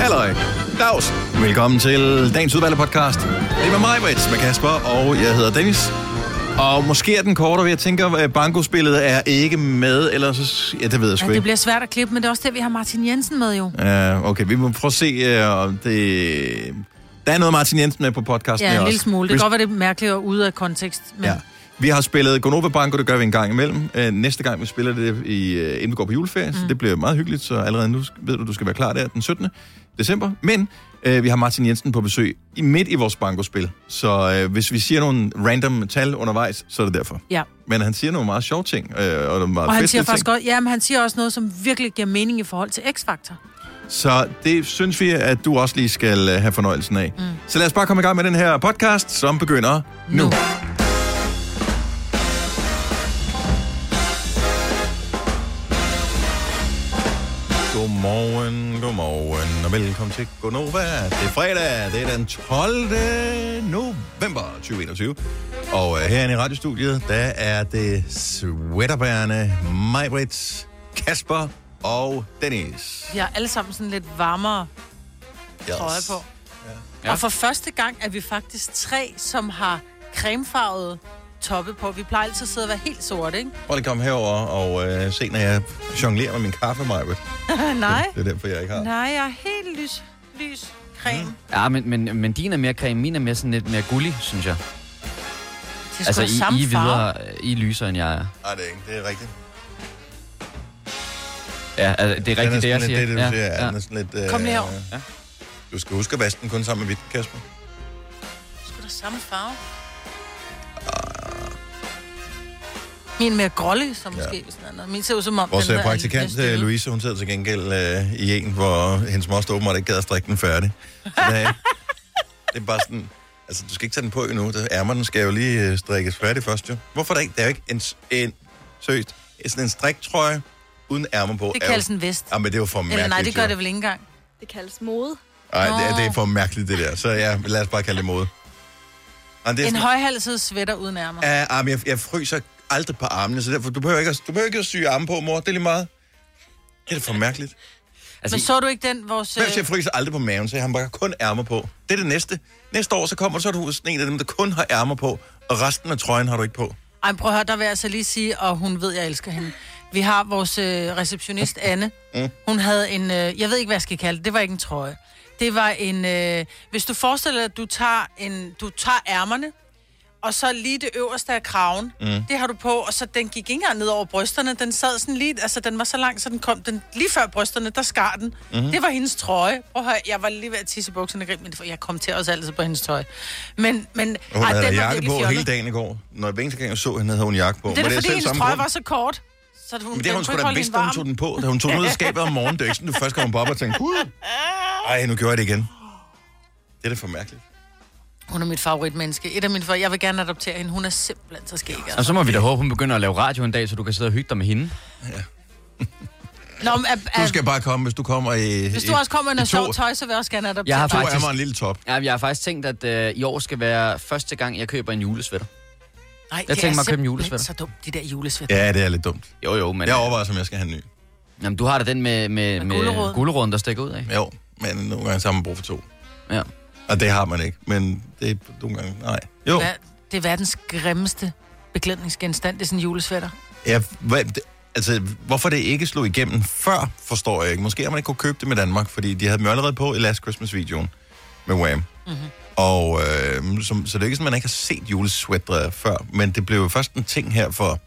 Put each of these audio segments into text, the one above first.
Halløj. Dags. Velkommen til dagens udvalgte podcast. Det er med mig, Brits, med Kasper, og jeg hedder Dennis. Og måske er den kortere, jeg tænker, at bankospillet er ikke med, eller så... Ja, det ved jeg sgu Ja, det bliver svært at klippe, men det er også det, vi har Martin Jensen med jo. Ja, okay, vi må prøve at se, øh, om det... Der er noget Martin Jensen med på podcasten Ja, en også. lille smule. Det kan godt være, det er mærkeligt og ude af kontekst. Men Ja. Vi har spillet Gonova Banko, det gør vi en gang imellem. Øh, næste gang, vi spiller det, i, øh, inden vi går på juleferie, mm. så det bliver meget hyggeligt, så allerede nu ved du, du skal være klar der den 17. december. Men øh, vi har Martin Jensen på besøg i, midt i vores bankospil, så øh, hvis vi siger nogle random tal undervejs, så er det derfor. ja. Men han siger nogle meget sjove ting, øh, og nogle meget Og han siger faktisk ting. godt, ja, men han siger også noget, som virkelig giver mening i forhold til X-Factor. Så det synes vi, at du også lige skal øh, have fornøjelsen af. Mm. Så lad os bare komme i gang med den her podcast, som begynder nu. nu. Godmorgen, og velkommen til Gonova. Det er fredag, det er den 12. november 2021. Og uh, herinde i radiostudiet, der er det sweaterbærende Majbrits, Kasper og Dennis. Vi har alle sammen sådan lidt varmere Yes. trøje på. Ja. Og for første gang er vi faktisk tre, som har cremefarvet toppe på. Vi plejer altid at sidde og være helt sorte, ikke? Prøv lige at komme herover og uh, se, når jeg jonglerer med min kaffe, Majbrit. Nej. Det er derfor, jeg ikke har. Nej, jeg er helt lys, lys creme. Ja, men, men, men din er mere creme, min er mere sådan lidt mere gullig, synes jeg. Det er Altså, I, samme I, er farve. videre, I er lysere, end jeg er. Nej, det er ikke. Det er rigtigt. Ja, altså, det er rigtigt, det, jeg sådan siger. lidt, det, du ja, siger. Ja. Den er sådan lidt, uh, Kom lige herover. Ja. Du skal huske at vaske den kun sammen med hvidt, Kasper. Sgu da samme farve. Min er mere grålig, så måske ja. sådan noget. Min ser ud som om, Vores den øh, her er praktikant, stillet. øh, Louise, hun sidder til gengæld øh, i en, hvor hendes moster åbenbart ikke gad at strikke den færdig. Så det, er, det er bare sådan... Altså, du skal ikke tage den på endnu. Det, ærmerne skal jo lige øh, strikkes færdig først, jo. Hvorfor er der ikke? Der er jo ikke en, en seriøst, sådan en striktrøje uden ærmer på. Det er jo- kaldes en vest. Jamen, det er jo for mærkeligt. Eller nej, det gør jo. det vel ikke engang. Det kaldes mode. Nej, det, er- det er for mærkeligt, det der. Så ja, lad os bare kalde det mode. Det er En sådan- højhalset sweater uden ærmer. Ja, ah, men jeg, jeg fryser aldrig på armene, så derfor, du behøver ikke, at- du behøver ikke at sy arme på, mor. Det er lige meget. Det er for mærkeligt. Altså, Men så du ikke den, vores... Hvem Øh, jeg fryser aldrig på maven, så jeg har bare kun ærmer på. Det er det næste. Næste år, så kommer så er du sådan en af dem, der kun har ærmer på, og resten af trøjen har du ikke på. ej, prøv at høre, der vil jeg altså lige sige, og hun ved, jeg elsker hende. Vi har vores øh, receptionist, Anne. Mm. Hun havde en... Øh, jeg ved ikke, hvad jeg skal kalde det. Det var ikke en trøje. Det var en... Øh, hvis du forestiller dig, at du tager, en, du tager ærmerne, og så lige det øverste af kraven, mm. det har du på, og så den gik ikke engang ned over brysterne, den sad sådan lige, altså den var så lang, så den kom, den, lige før brysterne, der skar den. Mm-hmm. Det var hendes trøje. Prøv at høre, jeg var lige ved at tisse bukserne, grin, men jeg kom til også altid på hendes tøj. Men, men Hun ej, havde den jakke på fjollet. hele dagen i går. Når hver eneste gang jeg så hende, havde hun jakke på. Det er Var da fordi, hendes trøje var så kort. Så hun, Men det har hun sgu da vidst, da hun tog den på. Da hun tog den ud af skabet om morgenen, det er ikke sådan, du først på op og Gud, ej, nu gjorde jeg det igen. Det er da for mærkeligt. Hun er mit favoritmenneske. Et af mine for... Jeg vil gerne adoptere hende. Hun er simpelthen så skæg. og Altså. så må vi da håbe, hun begynder at lave radio en dag, så du kan sidde og hygge dig med hende. Nå, men, Du at, skal bare komme, hvis du kommer i... hvis i- du også kommer med i noget sjovt tøj, så vil jeg også gerne adoptere Jeg har To faktisk- ærmer og en lille top. Ja, jeg har faktisk tænkt, at øh, i år skal være første gang, jeg køber en julesvætter. Nej, Jeg det tænker er mig at købe en julesweater. så dumt, de der julesvæt. Ja, det er lidt dumt. Jo, jo, men... Jeg overvejer, om jeg skal have en ny. Jamen, du har da den med, med, Med med, guleroden. der stikker ud af. Jo, men nogle gange så har man brug for to. Ja. Og det har man ikke, men det er nogle gange... Nej. Jo, Hvad- Det er verdens grimmeste beklædningsgenstand. Det er sådan en julesvætter. ja, hvad, det, altså, hvorfor det ikke slog igennem før, forstår jeg ikke. Måske har man ikke kunne købe det med Danmark, fordi de havde dem jo allerede på i Last Christmas-videoen med Wham. Mhm. Mm-hmm. Og øh, som, så det er ikke sådan, man ikke har set julesweatre før, men det blev jo først en ting her for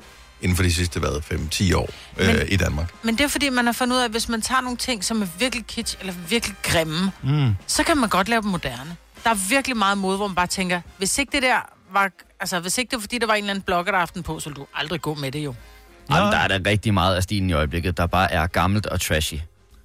inden for de sidste, hvad, 5-10 år øh, Men- i Danmark. Men det er fordi, man har fundet ud af, at hvis man tager nogle ting, som er virkelig kitsch, eller virkelig grimme, mm. så kan man godt lave dem moderne. Der er virkelig meget mod, hvor man bare tænker, hvis ikke det der var... Altså, hvis ikke det var fordi, der var en eller anden blogger, der aften på, så ville du aldrig gå med det jo. Jamen, der er der rigtig meget af stilen i øjeblikket, der bare er gammelt og trashy.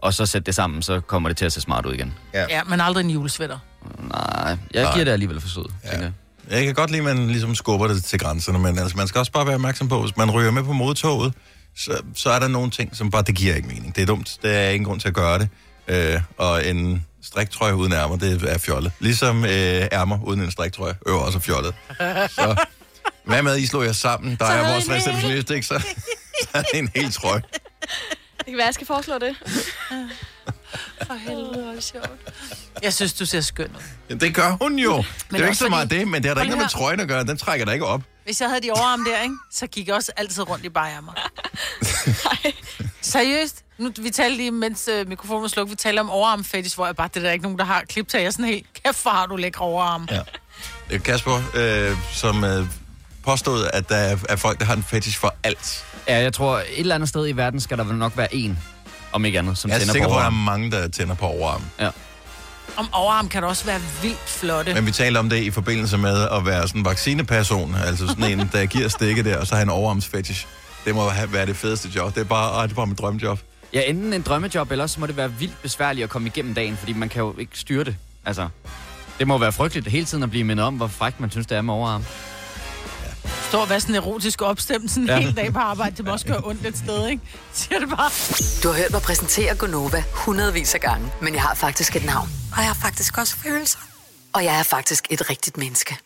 Og så sæt det sammen, så kommer det til at se smart ud igen. Ja, men aldrig en julesvætter. Nej, jeg Nej. giver det alligevel for sød, ja. tænker jeg. Jeg kan godt lide, at man ligesom skubber det til grænserne, men altså, man skal også bare være opmærksom på, hvis man ryger med på modtoget, så, så er der nogle ting, som bare, det giver ikke mening. Det er dumt. Der er ingen grund til at gøre det. Øh, og en striktrøje uden ærmer, det er fjollet. Ligesom øh, ærmer uden en striktrøje, øver også er fjollet. Så hvad med, I slår jer sammen? Der Så er vores receptionist, ikke? Så, så er det en hel trøje. Det kan være, jeg skal foreslå det. For helvede, hvor sjovt. Jeg synes, du ser skøn ud. Ja, Det gør hun jo. det er jo ikke så meget fordi- det, men det har da ikke noget med trøjen at gøre. Den trækker da ikke op. Hvis jeg havde de overarm der, ikke, så gik jeg også altid rundt i bajermer. Seriøst? Nu, vi talte lige, mens øh, mikrofonen var slukket, vi talte om overarm fetish, hvor jeg bare, det er der ikke nogen, der har klip til. Jeg er sådan helt, kæft, hvor har du lækre overarm. Ja. Det er Kasper, øh, som øh, påstod, at der er, er folk, der har en fetish for alt. Ja, jeg tror, et eller andet sted i verden skal der vel nok være en, om ikke andet, som Jeg er tænder sikker på på, at der er mange, der tænder på overarmen. Ja. Om overarm kan det også være vildt flotte. Men vi taler om det i forbindelse med at være sådan en vaccineperson, altså sådan en, der giver stikket der, og så har en overarmsfetish. Det må have- være det fedeste job. Det er bare, det er bare mit drømmejob. Ja, enten en drømmejob, eller så må det være vildt besværligt at komme igennem dagen, fordi man kan jo ikke styre det. Altså, det må være frygteligt hele tiden at blive mindet om, hvor frækt man synes, det er med overarm. Står og være sådan erotisk opstemt sådan en Ja. hel dag på arbejde. Det må også gøre ondt et sted, ikke? Siger det bare. Du har hørt mig præsentere Gonova hundredvis af gange, men jeg har faktisk et navn. Og jeg har faktisk også følelser. Og jeg er faktisk et rigtigt menneske.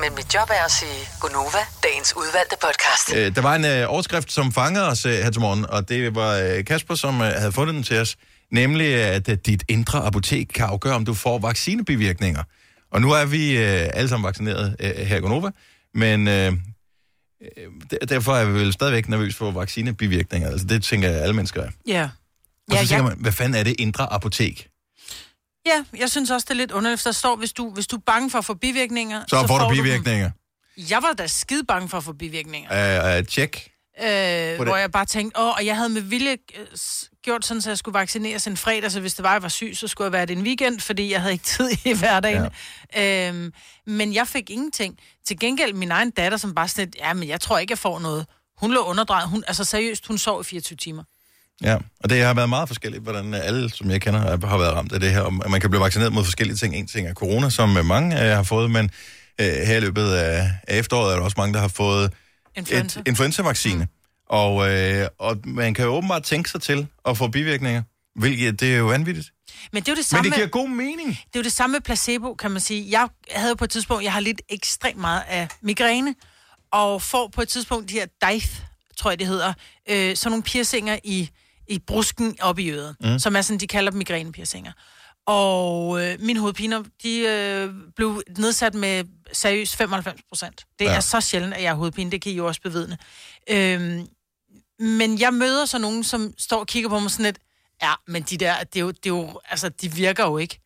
Men mit job er at sige Gonova, dagens udvalgte podcast. Øh, der var en øh, overskrift, som fangede os øh, her til morgen, og det var øh, Kasper, som øh, havde fundet den til os. Nemlig, at øh, dit indre apotek kan afgøre, om du får vaccinebivirkninger. Og nu er vi øh, alle sammen vaccineret øh, her i Gonova, men øh, øh, der- derfor er vi vel stadigvæk nervøs for vaccinebivirkninger. Altså det tænker jeg, alle mennesker er. Ja. Og Ja, så tænker jeg, man, hvad fanden er det indre apotek? ja, jeg synes også, det er lidt underligt, der står, hvis du, hvis du er bange for at få bivirkninger... Så, får du dem. bivirkninger. Jeg var da skide bange for at få bivirkninger. Øh, øh, check. Øh, hvor jeg bare tænkte, åh, og jeg havde med vilje øh, gjort sådan, så jeg skulle vaccineres en fredag, så hvis det var, jeg var syg, så skulle jeg være det en weekend, fordi jeg havde ikke tid i hverdagen. Ja. Øhm, men jeg fik ingenting. Til gengæld min egen datter, som bare sådan lidt, ja, men jeg tror ikke, jeg får noget. Hun lå underdrejet. Hun, altså seriøst, hun sov i 24 timer. Ja, og det har været meget forskelligt, hvordan alle, som jeg kender, er- har været ramt af det her. Om- at Man kan blive vaccineret mod forskellige ting. En ting er corona, som mange øh, har fået, men øh, her i løbet af, af efteråret er der også mange, der har fået Influenza. et influenza-vaccine. Mm. Og, øh, og man kan jo åbenbart tænke sig til at få bivirkninger, hvilket det er jo vanvittigt. Men det er jo det Men samme, det giver god mening. det er jo det samme med placebo, kan man sige. Jeg havde på et tidspunkt, jeg har lidt ekstremt meget af migræne, og får på et tidspunkt de her DICE, tror jeg det hedder, øh, sådan nogle piercinger i, i brusken op i øret, mm. som er sådan, de kalder dem migrænepiercinger. Og øh, mine hovedpiner, de øh, blev nedsat med seriøst 95 procent. Det Ja. er så sjældent, at jeg har hovedpine, det kan I jo også bevidne. Øhm, men jeg møder så nogen, som står og kigger på mig sådan lidt, ja, men de der, det er jo, det er jo, altså, de virker jo ikke.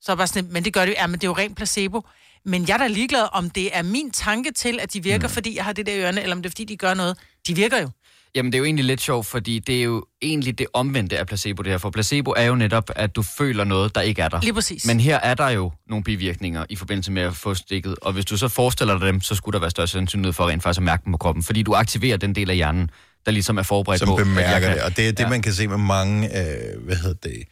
Så er bare sådan lidt, men det gør det jo, ja, men det er jo rent placebo. Men jeg er da ligeglad, om det er min tanke til, at de virker, mm. fordi jeg har det der i ørerne, eller om det er, fordi de gør noget. De virker jo. Jamen, det er jo egentlig lidt sjovt, fordi det er jo egentlig det omvendte af placebo, det her. For placebo er jo netop, at du føler noget, der ikke er der. Lige præcis. Men her er der jo nogle bivirkninger i forbindelse med at få stikket, og hvis du så forestiller dig dem, så skulle der være større sandsynlighed for rent faktisk at mærke dem på kroppen, fordi du aktiverer den del af hjernen, der ligesom er forberedt som på, at jeg bemærker kan- det. Og det er det, Ja. man kan se med mange, øh, hvad hedder det,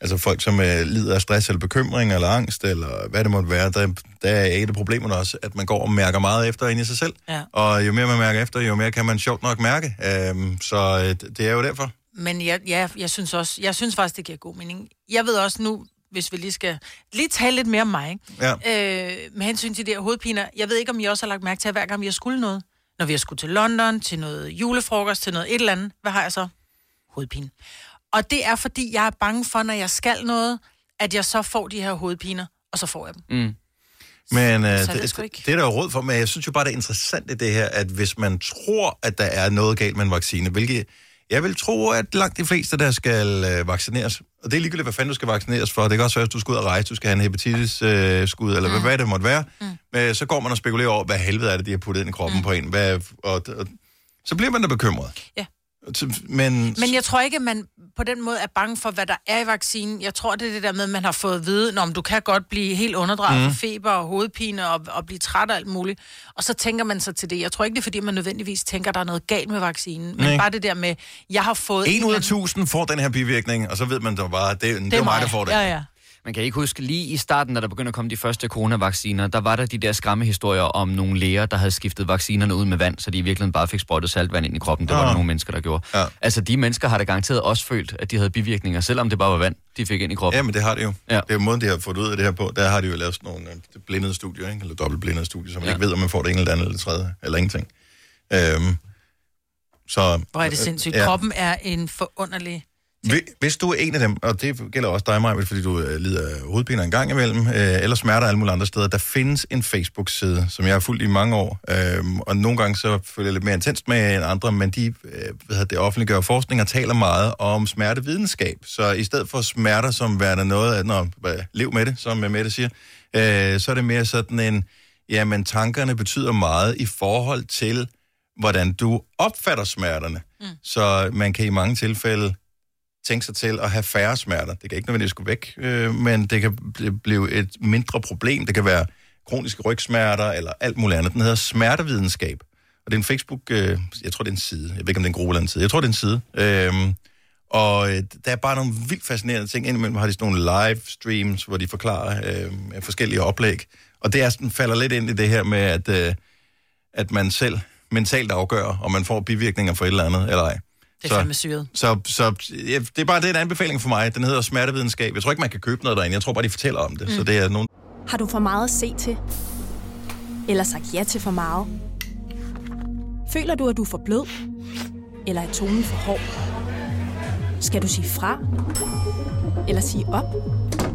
altså folk, som øh, lider af stress eller bekymring eller angst, eller hvad det måtte være, der, der er et af problemerne også, at man går og mærker meget efter ind i sig selv. Ja. Og jo mere man mærker efter, jo mere kan man sjovt nok mærke. Øhm, så øh, det er jo derfor. Men jeg, ja, jeg synes også, jeg synes faktisk, det giver god mening. Jeg ved også nu, hvis vi lige skal lige tale lidt mere om mig, ikke? Ja. Øh, med hensyn til de her hovedpiner. Jeg ved ikke, om I også har lagt mærke til, at hver gang vi har skulle noget, når vi har skulle til London, til noget julefrokost, til noget et eller andet, hvad har jeg så? Hovedpine. Og det er, fordi jeg er bange for, når jeg skal noget, at jeg så får de her hovedpiner, og så får jeg dem. Mm. Men øh, det det, det, er der jo råd for, men jeg synes jo bare, det er interessant i det her, at hvis man tror, at der er noget galt med en vaccine, hvilket jeg vil tro, at langt de fleste, der skal øh, vaccineres, og det er ligegyldigt, hvad fanden du skal vaccineres for, det kan også være, at du skal ud og rejse, du skal have en hepatitis-skud, øh, skud, eller mm. hvad det måtte være, mm. men så går man og spekulerer over, hvad helvede er det, de har puttet ind i kroppen mm. på en, hvad, og, og, så bliver man da bekymret. Ja. Men, Men jeg tror ikke, at man på den måde er bange for, hvad der er i vaccinen. Jeg tror, det er det der med, at man har fået at vide, om du kan godt blive helt underdrejet mm. for feber og hovedpine og, og blive træt og alt muligt. Og så tænker man sig til det. Jeg tror ikke, det er, fordi man nødvendigvis tænker, at der er noget galt med vaccinen. Men Nej. bare det der med, jeg har fået... en ud af tusind får den her bivirkning, og så ved man da bare, at det, det, det er mig, der får det. Ja, ja. Man kan ikke huske, lige i starten, da der begyndte at komme de første coronavacciner, der var der de der skræmmehistorier om nogle læger, der havde skiftet vaccinerne ud med vand, så de i virkeligheden bare fik sprøjtet saltvand ind i kroppen. Det var Ah. der nogle mennesker, der gjorde. Ja. Altså, de mennesker har da garanteret også følt, at de havde bivirkninger, selvom det bare var vand, de fik ind i kroppen. Ja, men det har det jo. Ja. Ja. Det er jo måden, de har fået ud af det her på. Der har de jo lavet sådan nogle øh, blindede studier, ikke? eller dobbeltblindede studier, så man ja. Ja. ikke ved, om man får det ene eller det andet eller tredje, eller ingenting. Øhm, så, Hvor er det sindssygt. Ja. Ja. Kroppen er en forunderlig Hvis du er en af dem, og det gælder også dig, Maja, fordi du øh, lider af hovedpine en gang imellem, øh, eller smerter alle mulige andre steder, der findes en Facebook-side, som jeg har fulgt i mange år, øh, og nogle gange så følger jeg lidt mere intenst med end andre, men de øh, hvad det, offentliggør forskning og taler meget om smertevidenskab. Så i stedet for smerter som værende noget af, når lev med det, som Mette siger, øh, så er det mere sådan en, jamen tankerne betyder meget i forhold til, hvordan du opfatter smerterne. Mm. Så man kan i mange tilfælde tænke sig til at have færre smerter. Det kan ikke nødvendigvis gå væk, øh, men det kan bl- blive et mindre problem. Det kan være kroniske rygsmerter eller alt muligt andet. Den hedder Smertevidenskab. Og det er en Facebook, øh, jeg tror det er en side. Jeg ved ikke, om det er en gruppe eller en side. Jeg tror det er en side. Øhm, og øh, der er bare nogle vildt fascinerende ting. Indimellem har de sådan nogle live streams, hvor de forklarer øh, forskellige oplæg. Og det er sådan, falder lidt ind i det her med, at, øh, at man selv mentalt afgør, om man får bivirkninger for et eller andet, eller ej. Det er Så- fandme syret. Så, så ja, det er bare det er en anbefaling for mig. Den hedder smertevidenskab. Jeg tror ikke, man kan købe noget derinde. Jeg tror bare, de fortæller om det. Mm. Så det er nogen... Har du for meget at se til? Eller sagt ja til for meget? Føler du, at du er for blød? Eller er tonen for hård? Skal du sige fra? Eller sige op?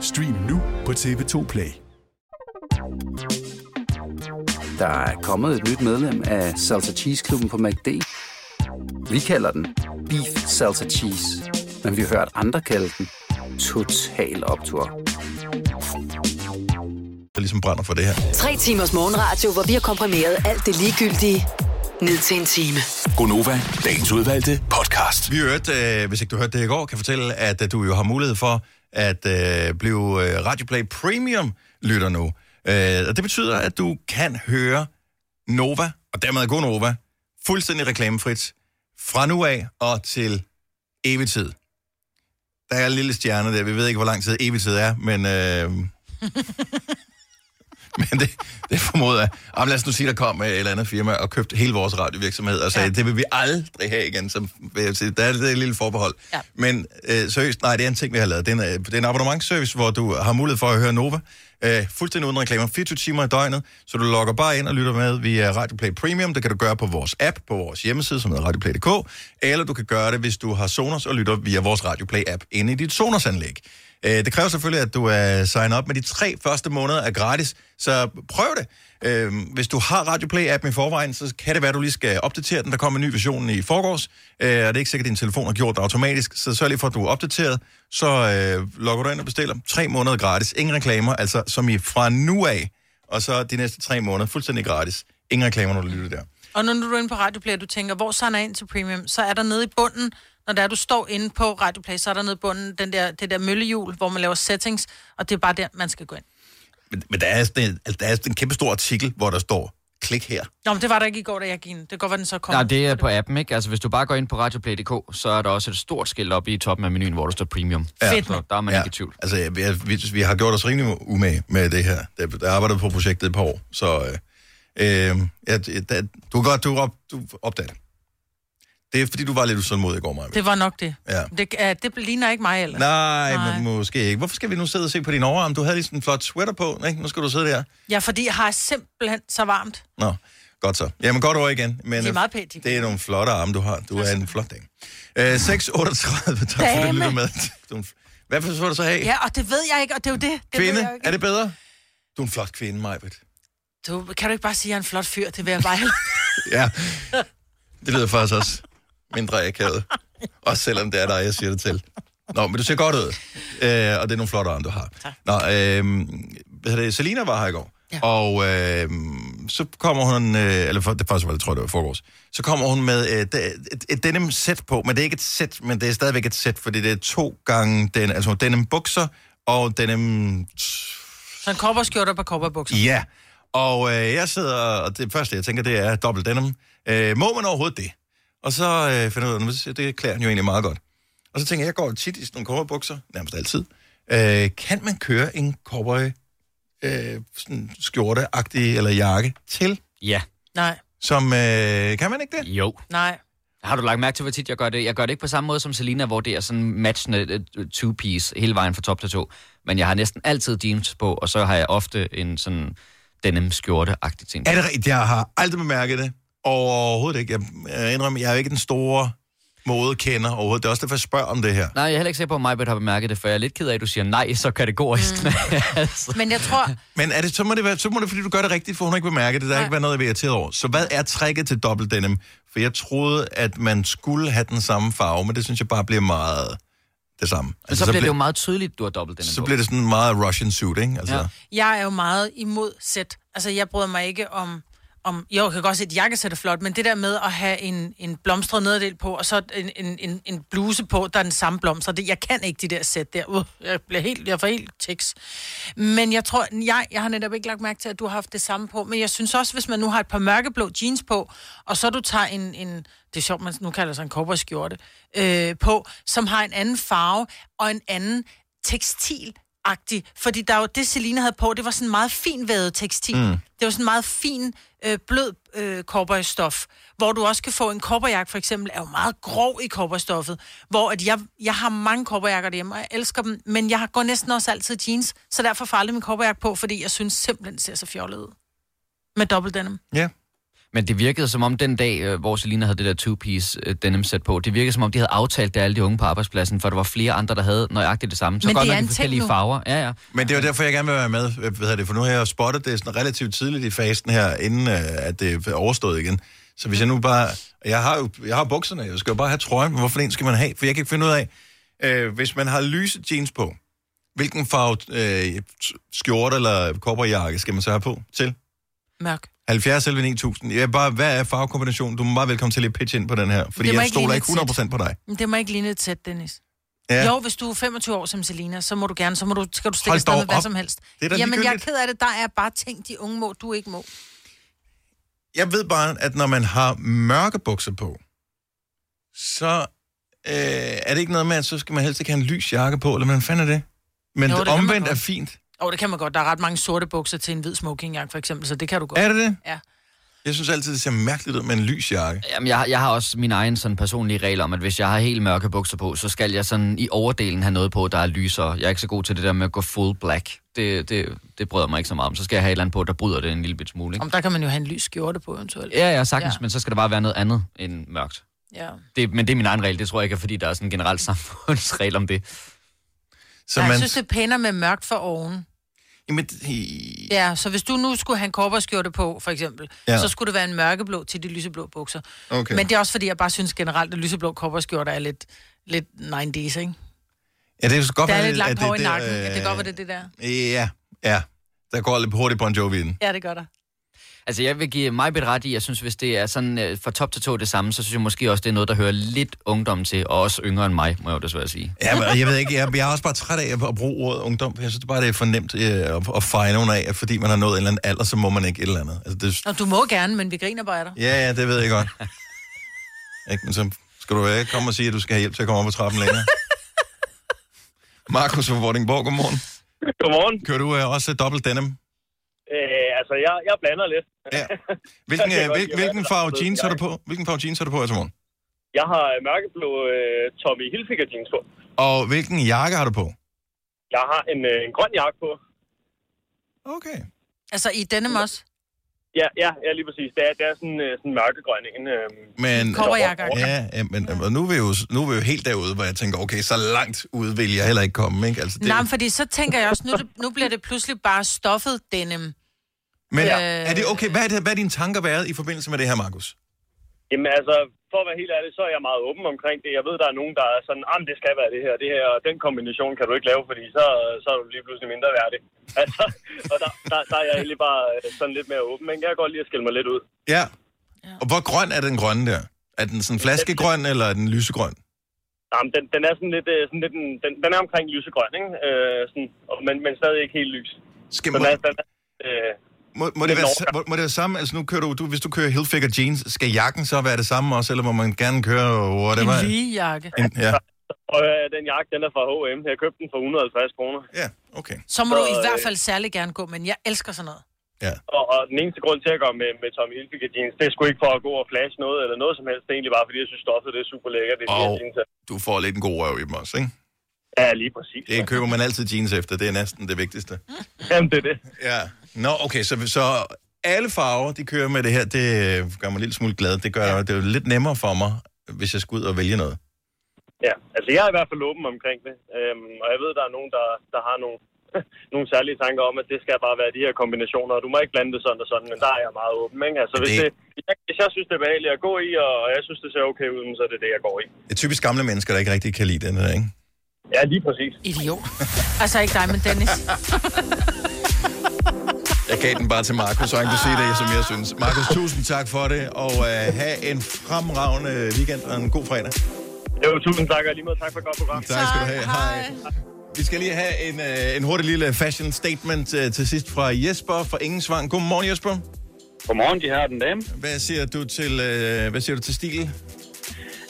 Stream nu på TV2 Play. Der er kommet et nyt medlem af Salsa Cheese Klubben på MACD. Vi kalder den Beef Salsa Cheese, men vi har hørt andre kalde den Total Optor. der ligesom brænder for det her. Tre timers morgenradio, hvor vi har komprimeret alt det ligegyldige ned til en time. Gonova, dagens udvalgte podcast. Vi hørte, øh, hvis ikke du hørte det i går, kan fortælle, at øh, du jo har mulighed for at øh, blive øh, Radioplay Premium lytter nu. Øh, og det betyder, at du kan høre Nova, og dermed God Nova, fuldstændig reklamefrit, fra nu af og til evig tid. Der er en lille stjerne der. Vi ved ikke, hvor lang tid evig tid er, men... Øh, men det, det formoder jeg. Jamen, lad os nu sige, der kom et eller andet firma og købte hele vores radiovirksomhed og sagde, ja. det vil vi aldrig have igen. Jeg sige, der er det et lille forbehold. Ja. Men øh, seriøst, nej, det er en ting, vi har lavet. Det er en, øh, det er en abonnementsservice, hvor du har mulighed for at høre Nova. Øh, fuldstændig uden reklamer. 24 timer i døgnet. Så du logger bare ind og lytter med via Radioplay Premium. Det kan du gøre på vores app, på vores hjemmeside, som hedder radioplay.dk. Eller du kan gøre det, hvis du har Sonos og lytter via vores Radioplay-app inde i dit Sonos-anlæg. Øh, Det kræver selvfølgelig, at du er signet op, men de tre første måneder er gratis, så prøv det. Øh, Hvis du har Radio Play-appen i forvejen, så kan det være, at du lige skal opdatere den. Der kommer en ny version i forgårs, øh, og det er ikke sikkert, at din telefon har gjort det automatisk, så sørg lige for, at du er opdateret. Så øh, logger du ind og bestiller tre måneder gratis. Ingen reklamer, altså som i fra nu af, og så de næste tre måneder fuldstændig gratis. Ingen reklamer, når du lytter der. Og når du er inde på Radioplay, og du tænker, hvor signer jeg ind til Premium, så er der nede i bunden, når der er, du står inde på Radioplay, så er der nede bunden den der, det der møllehjul, hvor man laver settings, og det er bare der, man skal gå ind. Men, men der, er sådan en, altså, der er sådan en kæmpe stor artikel, hvor der står, klik her. Nå, men det var der ikke i går, da jeg gik ind. Det kan godt være, den så kom. Nej, det er på appen, ikke? Altså, hvis du bare går ind på radioplay.dk, så er der også et stort skilt oppe i toppen af menuen, hvor der står premium. Fedt, Så der er man Ja. ikke i tvivl. Altså, vi, vi, vi har gjort os rimelig umage med det her. Der, der arbejdet på projektet et par år, så øh, øh, ja, der, du kan godt du, op, du opdager det. Det er, fordi du var lidt usundmodig i går, Maja. Det var nok det. Ja. Det, uh, det ligner ikke mig ellers. Nej, Nej. men måske ikke. Hvorfor skal vi nu sidde og se på din overarm? Du havde lige sådan en flot sweater på, ikke? Nu skal du sidde der. Ja, fordi jeg har simpelthen så varmt. Nå, godt så. Jamen, godt over igen. Men, De er øh, meget pænt, de Det er nogle flotte arme, du har. Du er en flot dame. Øh, 6.38, tak for det, Dame. lytter med. Du er Hvad for så du så have? Ja, og det ved jeg ikke, og det er jo det. det kvinde? ikke. Er det bedre? Du er en flot kvinde, Majbet. Du, kan du ikke bare sige, at jeg er en flot fyr? Det vil jeg bare. Ja, det lyder faktisk også mindre akavet. Også selvom det er dig, jeg siger det til. Nå, men du ser godt ud. Øh, og det er nogle flotte arme, du har. Tak. Nå, øh, hvad det? Selina var her i går. Ja. Og øh, så kommer hun, øh, eller for, det faktisk var det, tror jeg, det var forgårs, så kommer hun med øh, et, et, et denim sæt på, men det er ikke et sæt, men det er stadigvæk et sæt, fordi det er to gange den, altså denim bukser og denim Så en kopperskjorte på kopperbukser. Ja, og øh, jeg sidder, og det første, jeg tænker, det er dobbelt denim. Øh, må man overhovedet det? Og så øh, finder jeg ud af, at det klæder den jo egentlig meget godt. Og så tænker jeg, jeg går tit i sådan nogle cowboybukser, nærmest altid. Øh, kan man køre en cowboy øh, sådan skjorte-agtig eller jakke til? Ja. Nej, Som, øh, kan man ikke det? Jo. nej. Har du lagt mærke til, hvor tit jeg gør det? Jeg gør det ikke på samme måde som Selina, hvor det er sådan matchende øh, two-piece hele vejen fra top til to. Men jeg har næsten altid jeans på, og så har jeg ofte en sådan denim skjorte-agtig ting. Er det rigtigt? Jeg har aldrig bemærket det. Overhovedet ikke. Jeg, jeg indrømmer, jeg er ikke den store modekender overhovedet. Det er også derfor, jeg spørger om det her. Nej, jeg er heller ikke sikker på, at Majbet har bemærket det, for jeg er lidt ked af, at du siger nej så kategorisk. Mm. altså. Men jeg tror, Men er det, så, må det være, så må det, fordi du gør det rigtigt, for hun har ikke bemærket det. Der har ikke været noget, jeg vil irriteret over. Så hvad er tricket til dobbelt denim? For jeg troede, at man skulle have den samme farve, men det synes jeg bare bliver meget det samme. Men så, så bliver det jo meget tydeligt, du har dobbelt denim Så på. bliver det sådan meget Russian suit, ikke? Altså, Ja. jeg er jo meget imod sæt. Altså, jeg bryder mig ikke om om jo, jeg kan godt se, at et jakkesæt er flot, men det der med at have en, en blomstret nederdel på, og så en, en, en, en bluse på, der er den samme blomster, det, jeg kan ikke de der sæt der. Uh, jeg bliver helt, jeg får helt tiks. Men jeg tror, jeg, jeg har netop ikke lagt mærke til, at du har haft det samme på, men jeg synes også, hvis man nu har et par mørkeblå jeans på, og så du tager en, en det er sjovt, man nu kalder sig en cowboyskjorte, øh, på, som har en anden farve og en anden tekstil agtig fordi der var det, Selina havde på, det var sådan meget finvævet tekstil. Mm. Det var sådan meget fin, øh, blød øh, cowboystof, hvor du også kan få en cowboyjakke, for eksempel, er jo meget grov i cowboystoffet, hvor at jeg, jeg har mange cowboyjakker derhjemme, og jeg elsker dem, men jeg går næsten også altid jeans, så derfor får jeg aldrig min cowboyjakke på, fordi jeg synes simpelthen, det ser så fjollet ud. Med dobbelt denim. Ja. Men det virkede som om den dag, øh, hvor Selina havde det der two-piece øh, denim sæt på, det virkede som om, de havde aftalt det alle de unge på arbejdspladsen, for der var flere andre, der havde nøjagtigt det samme. Så Men godt det nok i forskellige nu. farver. Ja, ja. Men det er jo derfor, jeg gerne vil være med. Hvad hedder det? For nu har jeg spottet det sådan relativt tidligt i fasen her, inden øh, at det er overstået igen. Så hvis jeg nu bare... Jeg har jo jeg har bukserne, jeg skal jo bare have trøjen, men hvorfor en skal man have? For jeg kan ikke finde ud af, øh, hvis man har lyse jeans på, hvilken farve øh, skjorte eller kopperjakke skal man så have på til? Mørk. 70 eller 9000. Ja, bare, hvad er farvekombinationen? Du må meget velkommen til at pitche ind på den her, fordi jeg ikke stoler ikke et sæt. 100% på dig. Men det må ikke ligne et sæt, Dennis. Ja. Jo, hvis du er 25 år som Selina, så må du gerne, så må du, skal du stikke afsted med hvad som helst. Det er Jamen, jeg er ked af det. Der er bare ting, de unge må, du ikke må. Jeg ved bare, at når man har mørke bukser på, så øh, er det ikke noget med, at så skal man helst ikke have en lys jakke på, eller hvad fanden er det? Men Jo, det man omvendt er fint. Og oh, det kan man godt. Der er ret mange sorte bukser til en hvid smokingjakke, for eksempel, så det kan du godt. Er det det? Ja. Jeg synes altid, det ser mærkeligt ud med en lys jakke. Jamen, jeg, har- jeg har også min egen sådan personlige regel om, at hvis jeg har helt mørke bukser på, så skal jeg sådan i overdelen have noget på, der er lysere. Jeg er ikke så god til det der med at gå full black. Det, det, det bryder mig ikke så meget om. Så skal jeg have et eller andet på, der bryder det en lille bit smule. Ikke? Om der kan man jo have en lys skjorte på, eventuelt. Ja, ja, sagtens, Ja. men så skal der bare være noget andet end mørkt. Ja. Det, men det er min egen regel. Det tror jeg ikke er, fordi der er sådan en generel samfundsregel om det. Så Nej, man... Jeg synes, det er pænere med mørkt for oven. Jamen, Ja, så hvis du nu skulle have en korperskjorte på, for eksempel, Ja. så skulle det være en mørkeblå til de lyseblå bukser. Okay. Men det er også fordi, jeg bare synes generelt, at lyseblå korperskjorter er lidt, lidt 90's, ikke? Ja, det er godt Der er være, lidt langt at hår i nakken. øh, det godt var det, det der. Ja, ja. Der går lidt hurtigt på en Jovi i den. Ja, det gør der. Altså, jeg vil give mig ret i, jeg synes, hvis det er sådan øh, fra top til to det samme, så synes jeg måske også, det er noget, der hører lidt ungdom til, og også yngre end mig, må jeg jo desværre sige. Ja, men jeg ved ikke, jeg, jeg er også bare træt af at bruge ordet ungdom. Jeg synes bare, det er for nemt øh, at, at fejre nogen af, at fordi man har nået en eller anden alder, så må man ikke et eller andet. Altså, det, Og du må gerne, men vi griner bare af dig. ja, ja, det ved jeg godt. ikke, men så skal du ikke komme og sige, at du skal have hjælp til at komme op ad trappen længere. Markus fra Vordingborg, godmorgen. Godmorgen. Kører du øh, også dobbelt denim? Øh, altså, jeg, jeg blander lidt. Ja. Hvilken, øh, hvilken at farve jeans har du på? Hvilken farve jeans har du på her til morgen? Jeg har mørkeblå øh, Tommy Hilfiger jeans på. Og hvilken jakke har du på? Jeg har en, øh, en grøn jakke på. Okay. Altså, i denim også? Ja, ja, ja lige præcis. Det er, det er sådan, øh, sådan mørkegrøn en. Øh, Men, Kobberjakker. Ja, ja men og nu er, vi jo, nu er vi jo helt derude, hvor jeg tænker, okay, så langt ud vil jeg heller ikke komme, ikke? Altså, det, Nej, men fordi så tænker jeg også, nu, det, nu bliver det pludselig bare stoffet denim. Men øh, er det okay? Hvad er, det, hvad er dine tanker været i forbindelse med det her, Markus? Jamen altså, for at være helt ærlig, så er jeg meget åben omkring det. Jeg ved, der er nogen, der er sådan, ah, det skal være det her, det her, og den kombination kan du ikke lave, fordi så, så er du lige pludselig mindre værdig. Altså, og der, der, der er jeg egentlig bare øh, sådan lidt mere åben, men jeg kan godt lide at skille mig lidt ud. Ja. Og hvor grøn er den grønne der? Er den sådan flaskegrøn, eller er den lysegrøn? Jamen, den, den er sådan lidt, øh, sådan lidt en, den, den er omkring lysegrøn, ikke? Øh, sådan, og, men, men stadig ikke helt lys. Skal den man- er, den er, øh, Må, må, det være, må, må det være samme? Altså nu kører du, du, hvis du kører Hilfiger jeans, skal jakken så være det samme også, eller må man gerne køre whatever? En lige jakke. En, ja. og øh, den jakke, den er fra H&M. Jeg købte den for 150 kroner. Ja, okay. Så må du i Så, hvert øh, fald særlig gerne gå, men jeg elsker sådan noget. Og, og den eneste grund til at gå med, med Tommy Hilfiger jeans, det er sgu ikke for at gå og flash noget eller noget som helst. Det er egentlig bare, fordi jeg synes, stoffet det er super lækkert. Det er Og jeans. du får lidt en god røv i dem også, ikke? Ja, lige præcis. Det køber man altid jeans efter, det er næsten det vigtigste. Jamen, det er det. Ja. Nå, okay, så, så alle farver, de kører med det her, det øh, gør mig en lille smule glad. Det gør det er jo lidt nemmere for mig, hvis jeg skal ud og vælge noget. Ja, altså jeg er i hvert fald åben omkring det. Øhm, og jeg ved, der er nogen, der, der har nogle, nogle særlige tanker om, at det skal bare være de her kombinationer, og du må ikke blande det sådan og sådan, men der er jeg meget åben. Ikke? Altså, hvis, Det- det... hvis, jeg, hvis jeg synes, det er behageligt at gå i, og jeg synes, det ser okay ud, så er det det, jeg går i. Det er typisk gamle mennesker, der ikke rigtig kan lide den her, ikke? Ja, lige præcis. Idiot. Altså ikke dig, men Dennis. Jeg gav den bare til Markus, så han kunne sige det, som jeg synes. Markus, tusind tak for det, og uh, have en fremragende weekend og en god fredag. Jo, tusind tak, og lige måde tak for et godt program. Tak skal du have. Hej. Vi skal lige have en, uh, en hurtig lille fashion statement uh, til sidst fra Jesper fra Ingensvang. Godmorgen, Jesper. Godmorgen, de her den dame. Hvad siger du til, uh, hvad siger du til stil?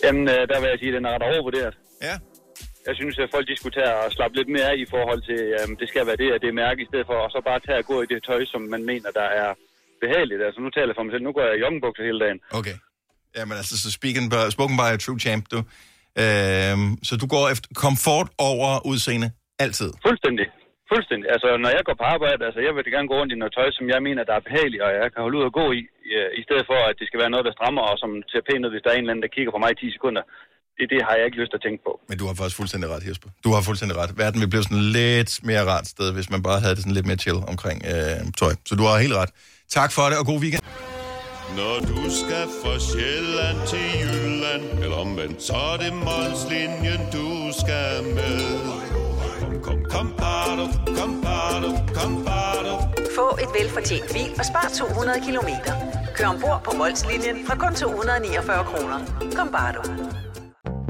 Jamen, øh, der vil jeg sige, at den er ret overvurderet. Ja. Jeg synes, at folk de skulle tage og slappe lidt mere i forhold til, at det skal være det, at det er mærke, i stedet for at så bare tage og gå i det tøj, som man mener, der er behageligt. Altså, nu taler jeg for mig selv. Nu går jeg i joggenbukser hele dagen. Okay. Jamen altså, så speaking by, spoken by a true champ, du. Øhm, så du går efter komfort over udseende altid? Fuldstændig. Fuldstændig. Altså, når jeg går på arbejde, altså, jeg vil gerne gå rundt i noget tøj, som jeg mener, der er behageligt, og jeg kan holde ud og gå i, øh, i stedet for, at det skal være noget, der strammer, og som ser pænt ud, hvis der er en eller anden, der kigger på mig i 10 sekunder. Det, det har jeg ikke lyst til at tænke på. Men du har faktisk fuldstændig ret, Jesper. Du har fuldstændig ret. Verden vil blive sådan lidt mere rart sted, hvis man bare havde det sådan lidt mere chill omkring øh, tøj. Så du har helt ret. Tak for det, og god weekend. Når du skal fra Sjælland til Jylland, eller omvendt, så er det Molslinjen, du skal med. Kom, kom, kom, bado, kom, bado, kom, bado. Få et velfortjent bil og spar 200 kilometer. Kør ombord på Molslinjen fra kun 249 kroner. Kom bare du.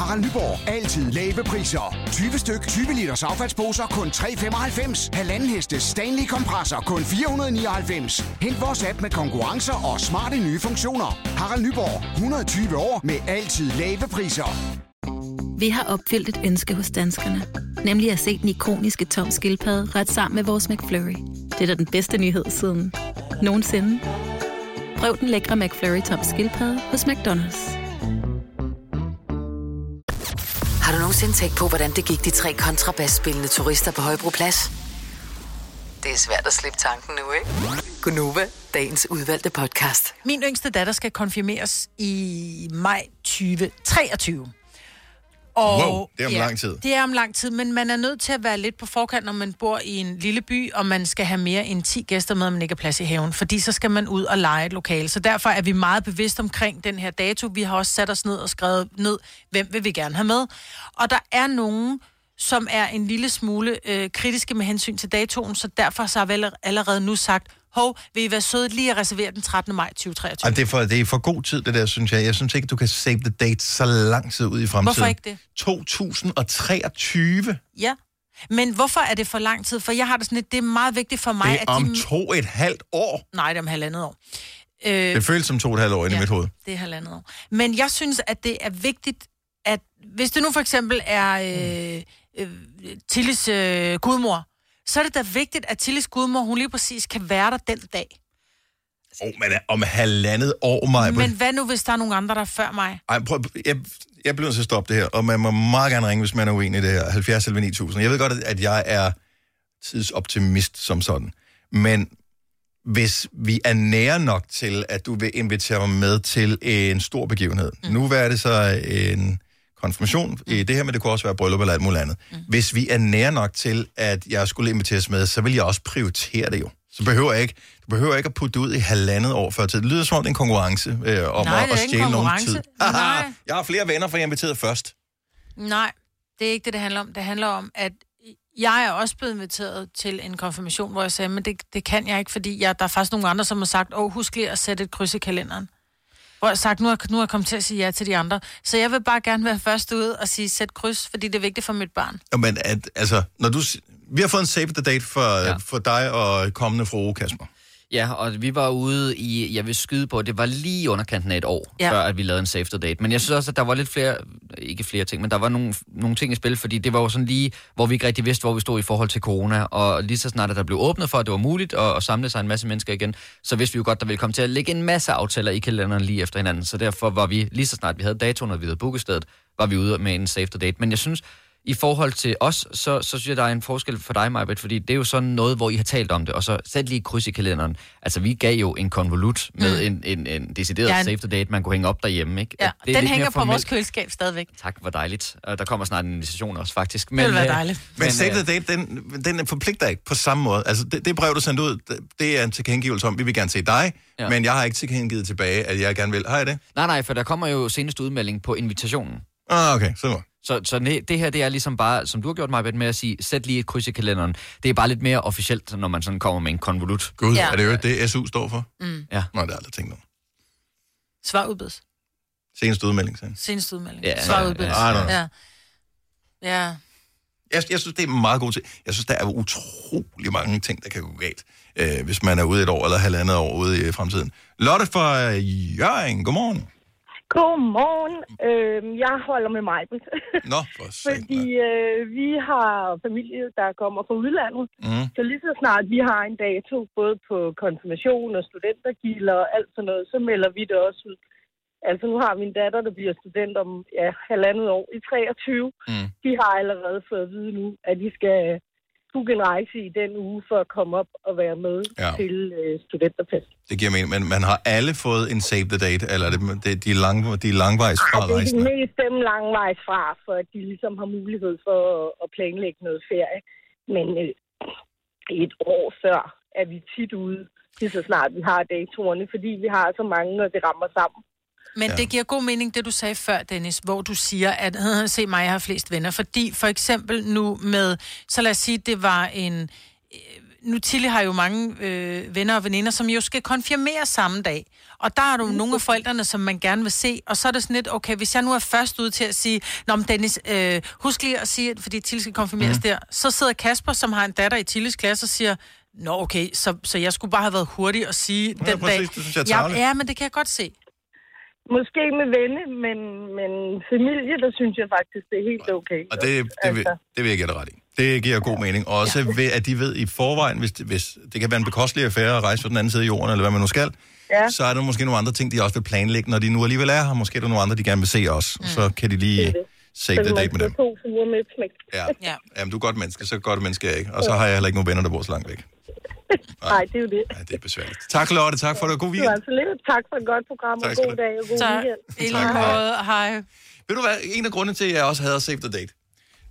Harald Nyborg. Altid lave priser. 20 styk, 20 liters affaldsposer kun 3,95. Halvanden heste Stanley kompresser kun 499. Hent vores app med konkurrencer og smarte nye funktioner. Harald Nyborg. 120 år med altid lave priser. Vi har opfyldt et ønske hos danskerne. Nemlig at se den ikoniske tom skildpadde ret sammen med vores McFlurry. Det er da den bedste nyhed siden nogensinde. Prøv den lækre McFlurry tom skildpadde hos McDonald's. Har du nogensinde tænkt på, hvordan det gik de tre kontrabasspillende turister på Højbroplads? Det er svært at slippe tanken nu, ikke? Gunova, dagens udvalgte podcast. Min yngste datter skal konfirmeres i maj 2023. Og, Wow, det er om lang tid. Det er om lang tid, men man er nødt til at være lidt på forkant, når man bor i en lille by, og man skal have mere end 10 gæster med, om man ikke er plads i haven, fordi så skal man ud og lege et lokale. Så derfor er vi meget bevidst omkring den her dato. Vi har også sat os ned og skrevet ned, hvem vil vi gerne have med. Og der er nogen, som er en lille smule øh, kritiske med hensyn til datoen, så derfor så har vi aller- allerede nu sagt, hov, vil I være søde lige at reservere den 13. maj 2023? Ej, det, er for, det er for god tid, det der, synes jeg. Jeg synes ikke, du kan save the date så lang tid ud i fremtiden. Hvorfor ikke det? 2023. Ja. Men hvorfor er det for lang tid? For jeg har det sådan lidt, det er meget vigtigt for mig, Det er at om de... to et halvt år. Nej, det er om halvandet år. Øh, Det føles som to og et halvt år inde i mit hoved. det er halvandet år. Men jeg synes, at det er vigtigt, at hvis det nu for eksempel er øh, øh, Tillis øh, gudmor, så er det da vigtigt, at Tillis gudmor, hun lige præcis kan være der den dag. Oh, men om halvandet år, mig. Men hvad nu, hvis der er nogen andre, der er før mig? Ej, prøv, jeg, jeg bliver nødt til at stoppe det her, og man må meget gerne ringe, hvis man er uenig i det her. 70 eller 9000. Jeg ved godt, at jeg er tidsoptimist som sådan. Men hvis vi er nære nok til, at du vil invitere mig med til en stor begivenhed. Mm. Nu er det så en konfirmation i det her, men det kunne også være bryllup eller alt muligt andet. Mm. Hvis vi er nære nok til, at jeg skulle inviteres med, så vil jeg også prioritere det jo. Så behøver jeg ikke, du behøver ikke at putte det ud i halvandet år før tid. Det lyder som om det er en konkurrence øh, om Nej, at, det er at stjæle nogen konkurrence. tid. Nej. jeg har flere venner, for jeg er inviteret først. Nej, det er ikke det, det handler om. Det handler om, at jeg er også blevet inviteret til en konfirmation, hvor jeg sagde, men det, det kan jeg ikke, fordi jeg, der er faktisk nogle andre, som har sagt, åh, husk lige at sætte et kryds i kalenderen. Hvor jeg har sagt, nu er, nu er jeg kommet til at sige ja til de andre. Så jeg vil bare gerne være først ude og sige, sæt kryds, fordi det er vigtigt for mit barn. Jo, Men at, altså, når du, vi har fået en save the date for, ja. for dig og kommende fru Kasper. Ja, og vi var ude i, jeg vil skyde på, det var lige underkanten af et år, Ja. før at vi lavede en safety date. Men jeg synes også, at der var lidt flere, ikke flere ting, men der var nogle, nogle ting i spil, fordi det var jo sådan lige, hvor vi ikke rigtig vidste, hvor vi stod i forhold til corona. Og lige så snart, at der blev åbnet for, at det var muligt at, at samle sig en masse mennesker igen, så vidste vi jo godt, der ville komme til at ligge en masse aftaler i kalenderen lige efter hinanden. Så derfor var vi, lige så snart vi havde datoen, og vi havde booket stedet, var vi ude med en safety date. Men jeg synes, i forhold til os, så, så synes jeg, der er en forskel for dig, Majbet, fordi det er jo sådan noget, hvor I har talt om det, og så sæt lige kryds i kalenderen. Altså, vi gav jo en konvolut med Mm. en, en, en decideret Ja, en- safety date, man kunne hænge op derhjemme, ikke? Ja, det er den hænger på vores køleskab stadigvæk. Tak, hvor dejligt. Og der kommer snart en invitation også, faktisk. Det vil være øh, dejligt. Men, men save the date, den, den forpligter ikke på samme måde. Altså, det, det brev, du sendte ud, det, er en tilkendegivelse om, vi vil gerne se dig, ja. Men jeg har ikke tilkendegivet tilbage, at jeg gerne vil. Har jeg det? Nej, nej, for der kommer jo seneste udmelding på invitationen. Ah, okay, så Så, så ne- det her, det er ligesom bare, som du har gjort mig med at sige, sæt lige et kryds i kalenderen. Det er bare lidt mere officielt, når man sådan kommer med en konvolut. Gud, ja. er det jo det, SU står for? Mm. Ja. Nå, det har jeg aldrig tænkt over. Svar udbedes. Seneste udmelding, sagde. Seneste udmelding. Ja, Svar ja, udbedes. ja. Ja. Ja. Jeg, jeg synes, det er meget god ting. Jeg synes, der er utrolig mange ting, der kan gå galt, øh, hvis man er ude et år eller halvandet år ude i fremtiden. Lotte fra Jørgen, godmorgen. Godmorgen. Øh, jeg holder med mig. Nå, for Fordi øh, vi har familie, der kommer fra udlandet. Mm. Så lige så snart vi har en dato, både på konfirmation og studentergilder og alt sådan noget, så melder vi det også ud. Altså nu har min datter, der bliver student om ja, halvandet år i 23. Mm. De har allerede fået at vide nu, at de skal booke en rejse i den uge for at komme op og være med Ja. til øh, studenterfest. Det giver mening, men man har alle fået en save the date, eller er det, det de, lang, de langvejs fra Ej, det er rejsen? mest dem langvejs fra, for at de ligesom har mulighed for at, at planlægge noget ferie. Men øh, et år før er vi tit ude, lige så snart vi har datorerne, fordi vi har så mange, og det rammer sammen. Men ja. det giver god mening, det du sagde før, Dennis, hvor du siger, at se mig, jeg har flest venner. Fordi for eksempel nu med, så lad os sige, det var en... øh, Nu Tilly har jo mange øh, venner og veninder, som jo skal konfirmere samme dag. Og der er jo nogle af forældrene, som man gerne vil se. Og så er det sådan lidt, okay, hvis jeg nu er først ude til at sige, Nå, men Dennis, øh, husk lige at sige, at fordi Tilly skal konfirmeres mm. der. Så sidder Kasper, som har en datter i Tillys klasse, og siger, Nå, okay, så, så jeg skulle bare have været hurtig og sige Ja, den præcis, dag. det synes jeg er ja, ja, men det kan jeg godt se. Måske med venne, men, men familie, der synes jeg faktisk, det er helt okay. Og det, det, vil, Altså. det vil jeg give dig ret i. Det giver god mening. Og også ved, at de ved i forvejen, hvis, det- hvis det kan være en bekostelig affære at rejse fra den anden side af jorden, eller hvad man nu skal, ja. så er der måske nogle andre ting, de også vil planlægge, når de nu alligevel er her. Måske er der nogle andre, de gerne vil se også. Mm. Så kan de lige save Så the kan man date med dem. to med. Ja. ja. Jamen, du er godt menneske, så godt menneske er jeg ikke. Og så har jeg heller ikke nogen venner, der bor så langt væk. Nej, det er jo det. Ja, det er besværligt. Tak, Lotte. Tak for det. God Det weekend. var altså lidt. Tak for et godt program, og Tak god dag og god Tak. weekend. I lige måde, hej. Ved du hvad, en af grundene til, at jeg også havde Save the Date,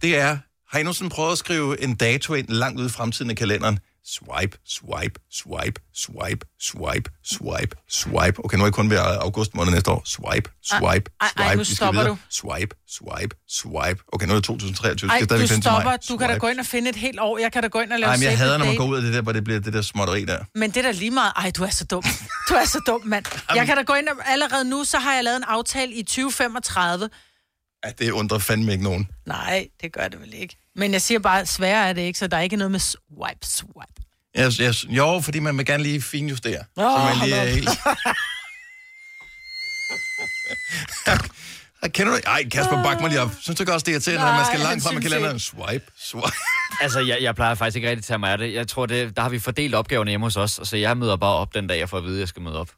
det er, har I nogensinde prøvet at skrive en dato ind langt ude i fremtiden i kalenderen? Swipe, swipe, swipe, swipe, swipe, swipe, swipe. Okay, nu er jeg kun ved august måned næste år. Swipe, swipe, Ej, ej, swipe. nu stopper du. Swipe, swipe, swipe. Okay, nu er det 2023. Ej, du stopper. Du kan da Swipe. gå ind og finde et helt år. Jeg kan da gå ind og lave Ej, men jeg hader, når man går ud af det der, hvor det bliver det der småtteri der. Men det er da lige meget. Ej, du er så dum. Du er så dum, mand. Jeg kan da gå ind og allerede nu, så har jeg lavet en aftale i 2035. Ja, det undrer fandme ikke nogen. Nej, det gør det vel ikke. Men jeg siger bare, sværere er det ikke, så der er ikke noget med swipe, swipe. Jeg, jeg, jo, fordi man vil gerne lige finjustere. Åh, så man lige er helt... Kender du Ej, Kasper, bak mig lige op. Synes du ikke også, det er irriterende, at man skal langt frem i kalenderen? Swipe, swipe. Altså, jeg, jeg plejer faktisk ikke rigtig at tage mig af det. Jeg tror, det, der har vi fordelt opgaverne hjemme hos os, så jeg møder bare op den dag, jeg får at vide, at jeg skal møde op.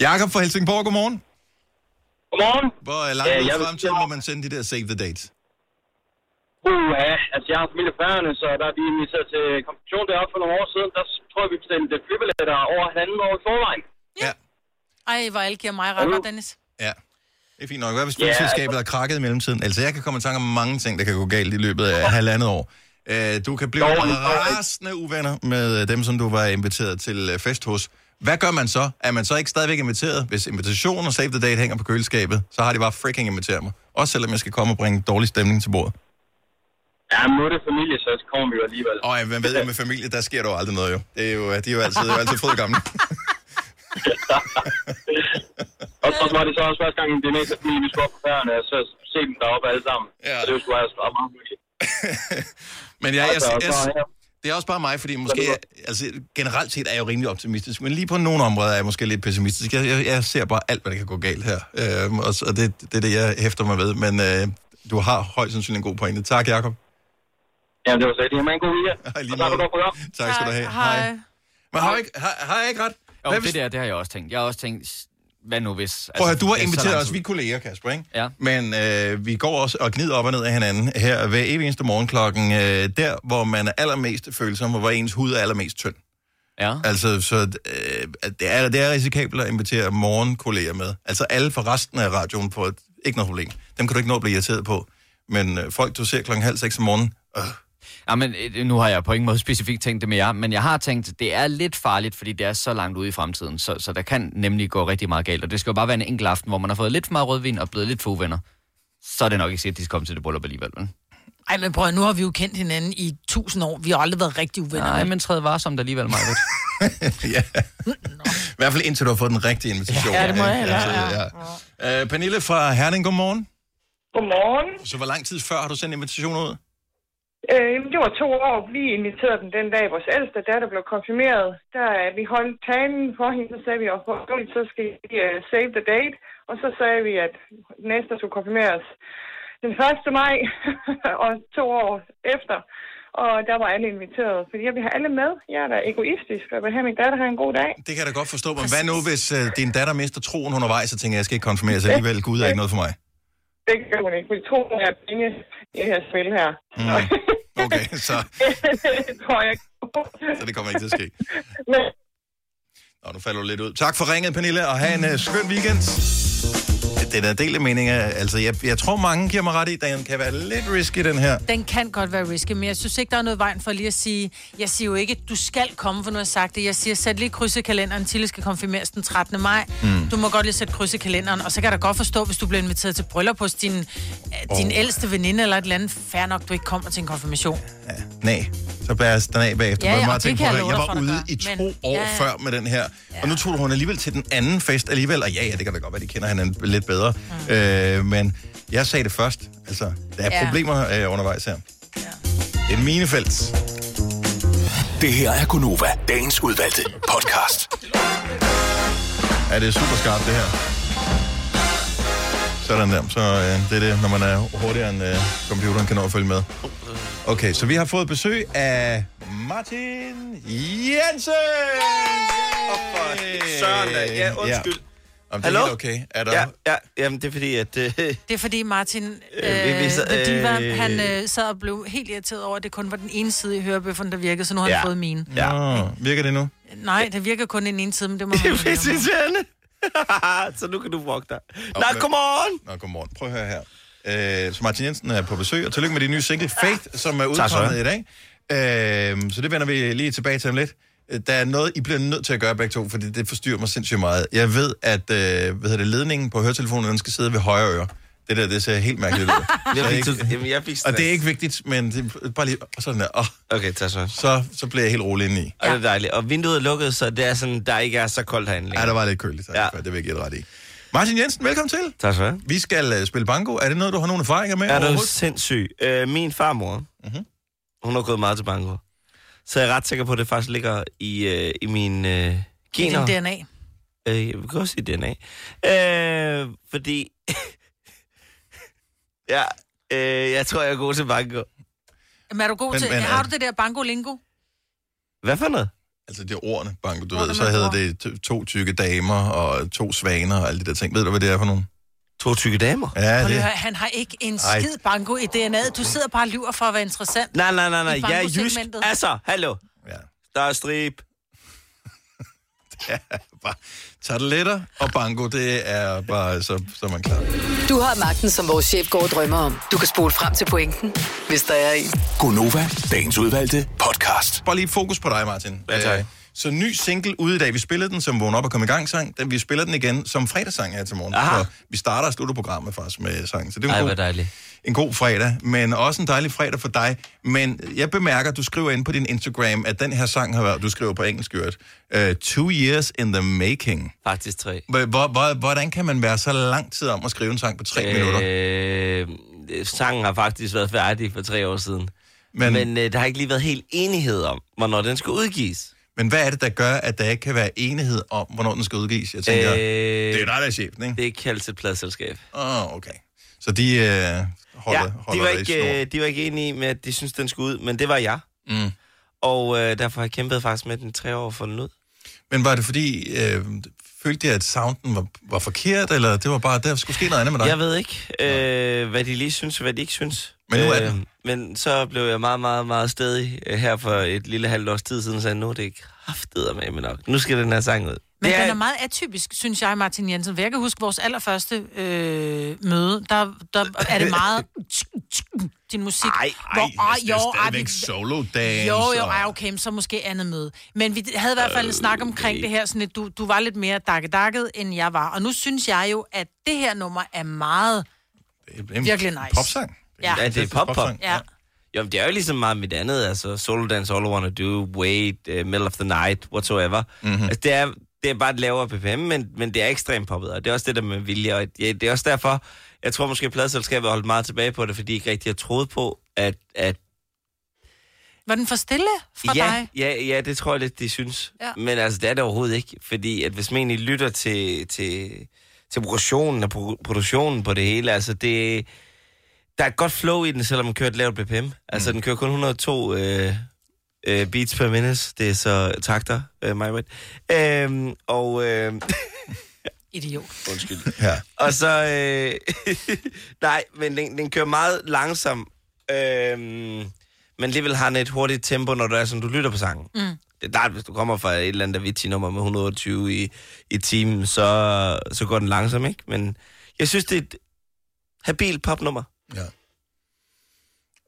Jakob fra Helsingborg, godmorgen. Godmorgen. Hvor øh, langt Ja, vil- fremtiden må man sende de der save the dates? Uh, ja, altså jeg har familie på Færøerne, så der er vi inviteret til konfirmation deroppe for nogle år siden. Der tror jeg, vi bestilte flybilletter over halvanden år i forvejen. Ej, hvor alle giver mig ret, Dennis. Ja. Det er fint nok. Hvad hvis flyselskabet Ja, har krakket i mellemtiden? Altså, jeg kan komme i tanke om mange ting, der kan gå galt i løbet af halvandet år. Øh, Du kan blive rasende uvenner med øh, dem, som du var inviteret til øh, fest hos. Hvad gør man så? Er man så ikke stadigvæk inviteret? Hvis invitationen og save the date hænger på køleskabet, så har de bare freaking inviteret mig. Også selvom jeg skal komme og bringe dårlig stemning til bordet. Ja, nu er det familie, så kommer vi jo alligevel. Og ja, man ved jo, med familie, der sker der jo aldrig noget jo. Det er jo, de er jo altid, jo altid fryd gamle. Og så var det så også første gang, det næste familie, vi skulle op på færgerne, og så se dem deroppe alle sammen. Ja. Så det var sgu altså meget hyggeligt. Men jeg, jeg, Altså, jeg, så, jeg, det er også bare mig, fordi måske, altså generelt set er jeg jo rimelig optimistisk, men lige på nogle områder er jeg måske lidt pessimistisk. Jeg, jeg, jeg ser bare alt, hvad der kan gå galt her, øhm, og, så- og det, det er det, jeg hæfter mig ved. Men øh, du har højst sandsynligt en god pointe. Tak, Jacob. Ja, det var så det. Ha' en god weekend. Hej, lige tak. Tak skal du have. Hej. Men har jeg ikke, har, har jeg ikke ret? Jo, Hvad det der, det har jeg også tænkt. Jeg har også tænkt, hvad nu hvis... Prøv at høre, du har er inviteret os, vi er kolleger, Kasper, ikke? Ja. Men øh, vi går også og gnider op og ned af hinanden her hver evig eneste morgenklokken, øh, der hvor man er allermest følsom, og hvor ens hud er allermest tynd. Ja. Altså, så øh, det, er, det er risikabelt at invitere morgenkolleger med. Altså alle for resten af radioen får et, ikke noget problem. Dem kan du ikke nå at blive irriteret på. Men øh, folk, du ser klokken halv seks om morgenen, øh, Ja, men øh, nu har jeg på ingen måde specifikt tænkt det med jer, men jeg har tænkt, det er lidt farligt, fordi det er så langt ude i fremtiden, så, så der kan nemlig gå rigtig meget galt, og det skal jo bare være en enkelt aften, hvor man har fået lidt for meget rødvin og blevet lidt for uvenner. Så er det nok ikke sikkert, at de skal komme til det bryllup alligevel, vel? Ej, men prøv nu har vi jo kendt hinanden i tusind år. Vi har aldrig været rigtig uvenner. Nej, men træd varsomt alligevel, mig. ja. I hvert fald indtil du har fået den rigtige invitation. Ja, det må jeg Altså, hellere, ja. Øh, Pernille fra Herning, godmorgen. Godmorgen. Så hvor lang tid før har du sendt invitationen ud? Øh, det var to år. Vi inviterede den den dag, vores ældste datter blev konfirmeret. Der øh, vi holdt talen for hende, så sagde vi, at så skal vi uh, save the date. Og så sagde vi, at næste skulle konfirmeres den 1. maj, og to år efter. Og der var alle inviteret, fordi jeg vil have alle med. Jeg er da egoistisk, og jeg vil have min datter have en god dag. Det kan jeg da godt forstå, men hvad nu, hvis øh, din datter mister troen undervejs, så tænker jeg, jeg skal ikke konfirmeres alligevel. Gud er ikke noget for mig. Det kan hun ikke, fordi tro er penge i det her spil her. Mm. Okay, så, det tror jeg ikke. så det kommer ikke til at ske. Men Nå, nu falder du lidt ud. Tak for ringet, Pernille, og have en uh, skøn weekend. Det er da del af meninger. Altså, jeg, jeg tror, mange giver mig ret i, at den kan være lidt risky, den her. Den kan godt være risky, men jeg synes ikke, der er noget vejen for lige at sige, jeg siger jo ikke, du skal komme, for nu har sagt det. Jeg siger, sæt lige kryds i kalenderen, Tille skal konfirmeres den 13. maj. Mm. Du må godt lige sætte kryds i kalenderen, og så kan jeg da godt forstå, hvis du bliver inviteret til bryllup hos din, oh. din ældste veninde eller et eller andet. Fair nok, du ikke kommer til en konfirmation. Nej, så bæres den af bagefter. Ja, ja, jeg at love jeg dig var ude i to Men- år ja, ja. før med den her. Og nu tog hun alligevel til den anden fest alligevel. Og ja, ja, det kan da godt være, de kender hinanden lidt bedre. Mm. Øh, men jeg sagde det først. Altså, der er Ja. problemer øh, undervejs her. Ja. Et minefelt. Det her er Gunova, dagens udvalgte podcast. Ja, det er super skarpt, det her. Sådan der. Så øh, det er det, når man er hurtigere end øh, computeren kan nå at følge med. Okay, så vi har fået besøg af Martin Jensen! Søren da. Ja, undskyld. Om det er Hallo? helt okay. Er der... Ja, ja, jamen det er fordi, at... Øh, Det er fordi Martin Øh, vi- øh, vi sad- The Diva, øh, han øh, sad og blev helt irriteret over, at det kun var den ene side i hørebøffen, der virkede, så nu har han Ja. fået mine. Ja. Nå, virker det nu? Nej, det virker kun den ene side, men det må man det jo er irriterende. Så nu kan du vogte dig. Nå, men- godmorgen. Nå, godmorgen. Prøv at høre her. Øh, så Martin Jensen er på besøg, og tillykke med din nye single, Faith, som er udkommet i dag. Øh, så det vender vi lige tilbage til om lidt. Øh, Der er noget, I bliver nødt til at gøre begge to, fordi det forstyrrer mig sindssygt meget. Jeg ved, at øh, hvad hedder det, ledningen på høretelefonen, den skal sidde ved højre øre. Det der, det ser helt mærkeligt ud. Jeg fik, ikke- jamen, jeg fik og det er ikke vigtigt, men det er bare lige sådan der. Oh, Okay, tak så. så. Så bliver jeg helt rolig indeni. Og det er dejligt. Og vinduet er lukket, så det er sådan, der ikke er så koldt herinde Ja, længere. der var lidt køligt, ja. det vil jeg give dig ret i. Martin Jensen, velkommen til. Tak skal du have. Vi skal uh, spille banko. Er det noget, du har nogle erfaringer med? Er du sindssyg? Øh, min farmor, Mhm. hun har gået meget til banko. Så jeg er ret sikker på, at det faktisk ligger i, øh, i mine øh, I gener. din DNA. Øh, jeg vil også sige DNA. Øh, fordi... ja, øh, jeg tror, jeg er god til banko. Men er du god Men- til... men, har øh, du det der bango-lingo? Hvad for noget? Altså, det er ordene, banko. Du Ordene, ved, så hedder det to- to tykke damer og to svaner og alle de der ting. Ved du, hvad det er for nogen? To tykke damer? Ja, det at høre, Han har ikke en Ej. skid bango i DNA'et. Du sidder bare og lyver for at være interessant. Nej, nej, nej, nej. Jeg er jysk. Altså, hallo. Ja. Der er strib. Tarteletter og bango, det er bare så, så man klar. Du har magten, som vores chef går og drømmer om. Du kan spole frem til pointen, hvis der er en. Gonova, dagens udvalgte podcast. Bare lige fokus på dig, Martin. Ja, tak. Så ny single ude i dag. Vi spillede den som vågn op og kom i gang sang. Den, vi spiller den igen som fredagssang her til morgen. Aha. Så vi starter og slutter programmet faktisk med sangen. Så det er Ej, en god, dejligt. en god fredag, men også en dejlig fredag for dig. Men jeg bemærker, at du skriver ind på din Instagram, at den her sang har været, du skriver på engelsk, gjort, uh, two years in the making. Faktisk tre. Hvor, hvor, hvordan kan man være så lang tid om at skrive en sang på tre øh... minutter? Øh, sangen har faktisk været færdig for tre år siden. Men- Men, Men øh, der har ikke lige været helt enighed om, hvornår den skal udgives. Men hvad er det, der gør, at der ikke kan være enighed om, hvornår den skal udgives? Jeg tænker, Øh, det er dig, der er chefen, ikke? Det er kaldt til et pladselskab. Åh, oh, okay. Så de øh, holder, ja, holder de var, i snor. ikke, øh, de var ikke enige med, at de synes den skulle ud, men det var jeg. Mm. Og øh, derfor har jeg kæmpet faktisk med den tre år for den ud. Men var det fordi, øh, følte de, at sounden var, var forkert, eller det var bare, der skulle ske noget andet med dig? Jeg ved ikke, øh, hvad de lige synes, og hvad de ikke synes. Men nu er øh, den. Men så blev jeg meget, meget, meget stedig øh, her for et lille halvt års tid siden, sagde, nu er det kraftedet med mig nok. Nu skal den her sang ud. Men det den er meget atypisk, synes jeg, Martin Jensen. For jeg kan huske vores allerførste øh, møde, der, der er det meget din musik. Ej, hvor, ej, ej, det er stadigvæk solo dance. Jo, jo, ej, okay, så måske andet møde. Men vi havde i hvert fald en snak omkring det her, sådan at du, du var lidt mere dakkedakket, end jeg var. Og nu synes jeg jo, at det her nummer er meget en virkelig nice. Popsang. Ja. Ja, det er pop-pop. Ja. Jo, det er jo ligesom meget mit andet, altså Solo Dance, All I Wanna Do, Wait, uh, Middle of the Night, whatsoever. Mhm. Mm-hmm. Altså, det er, det er bare et lavere BPM, men, men det er ekstremt poppet, og det er også det der med vilje, og ja, det er også derfor, jeg tror måske, at pladselskabet har holdt meget tilbage på det, fordi de ikke rigtig har troet på, at, at Var den for stille fra ja, dig? ja, ja, det tror jeg lidt, de synes. Ja. Men altså, det er det overhovedet ikke, fordi at hvis man egentlig lytter til, til, til produktionen og pro- produktionen på det hele, altså det, der er godt flow i den, selvom man kører et lavt BPM. Altså, den kører kun 102 øh, øh, beats per minute. Det er så takter, øh, my bad. Øhm, og... Øh, Idiot. Undskyld. Ja. Og så... Øh, nej, men den, den kører meget langsom. Øh, men alligevel har den et hurtigt tempo, når du er sådan, du lytter på sangen. Mm. Det er klart, hvis du kommer fra et eller andet Avicii-nummer med 128 i, i timen, så, så går den langsom, ikke? Men jeg synes, det er et habilt popnummer. Ja.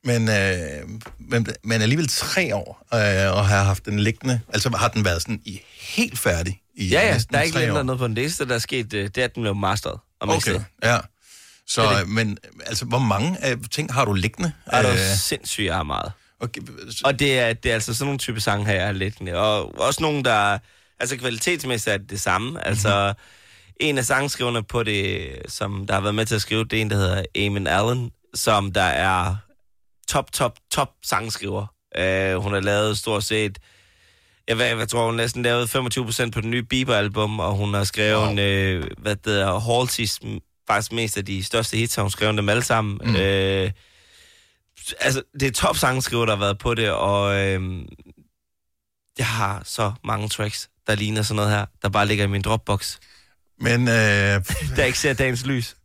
Men, øh, men, men alligevel tre år, øh, og har haft den liggende, altså har den været sådan i helt færdig i Ja, ja, der er ikke år. noget på den. Det eneste, der er sket, øh, det er, at den blev masteret. Og Okay, mixet. ja. Så, Det det. men altså, hvor mange af ting har du liggende? Er du Øh, sindssygt, jeg har meget. Okay. Og det er, det er altså sådan nogle type sange her, jeg har liggende. Og også nogle, der... Altså kvalitetsmæssigt er det det samme. Altså, en af sangskriverne på det, som der har været med til at skrive, det er en, der hedder Eamon Allen, som der er top, top, top sangskriver. Uh, hun har lavet stort set... Jeg, hvad, jeg tror, hun næsten lavet 25% på den nye Bieber-album, og hun har skrevet, wow. øh, hvad det hedder, Halsey's, faktisk mest af de største hits, har hun skrevet dem alle sammen. Mm. Øh, altså, det er top sangskriver, der har været på det, og øh, jeg har så mange tracks, der ligner sådan noget her, der bare ligger i min Dropbox. Men... Øh, der ikke ser dagens lys.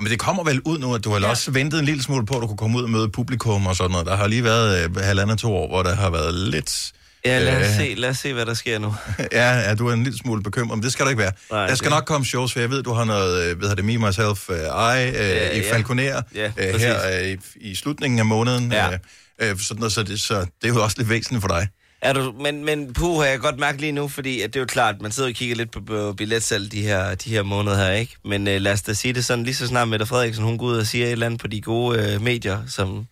Men det kommer vel ud nu, at du har ja. også ventet en lille smule på, at du kunne komme ud og møde publikum og sådan noget. Der har lige været øh, halvandet to år, hvor der har været lidt... Ja, lad os, øh, se, lad os se, hvad der sker nu. Ja, ja, du er en lille smule bekymret, men det skal du ikke være. Nej, der skal det- nok komme shows, for jeg ved, du har noget, øh, hvad hedder det, Me, Myself, uh, I, uh, Ja, i ja. Falconer, Ja, uh, præcis. her uh, i, i slutningen af måneden. Ja. Uh, sådan noget, så, det, så det er jo også lidt væsentligt for dig. Er du, men, men puh, har jeg godt mærke lige nu, fordi at det er jo klart, man sidder og kigger lidt på, på billetsalg de her, de her måneder her, ikke? Men øh, lad os da sige det sådan, lige så snart Mette Frederiksen, hun går ud og siger et eller andet på de gode øh, medier, som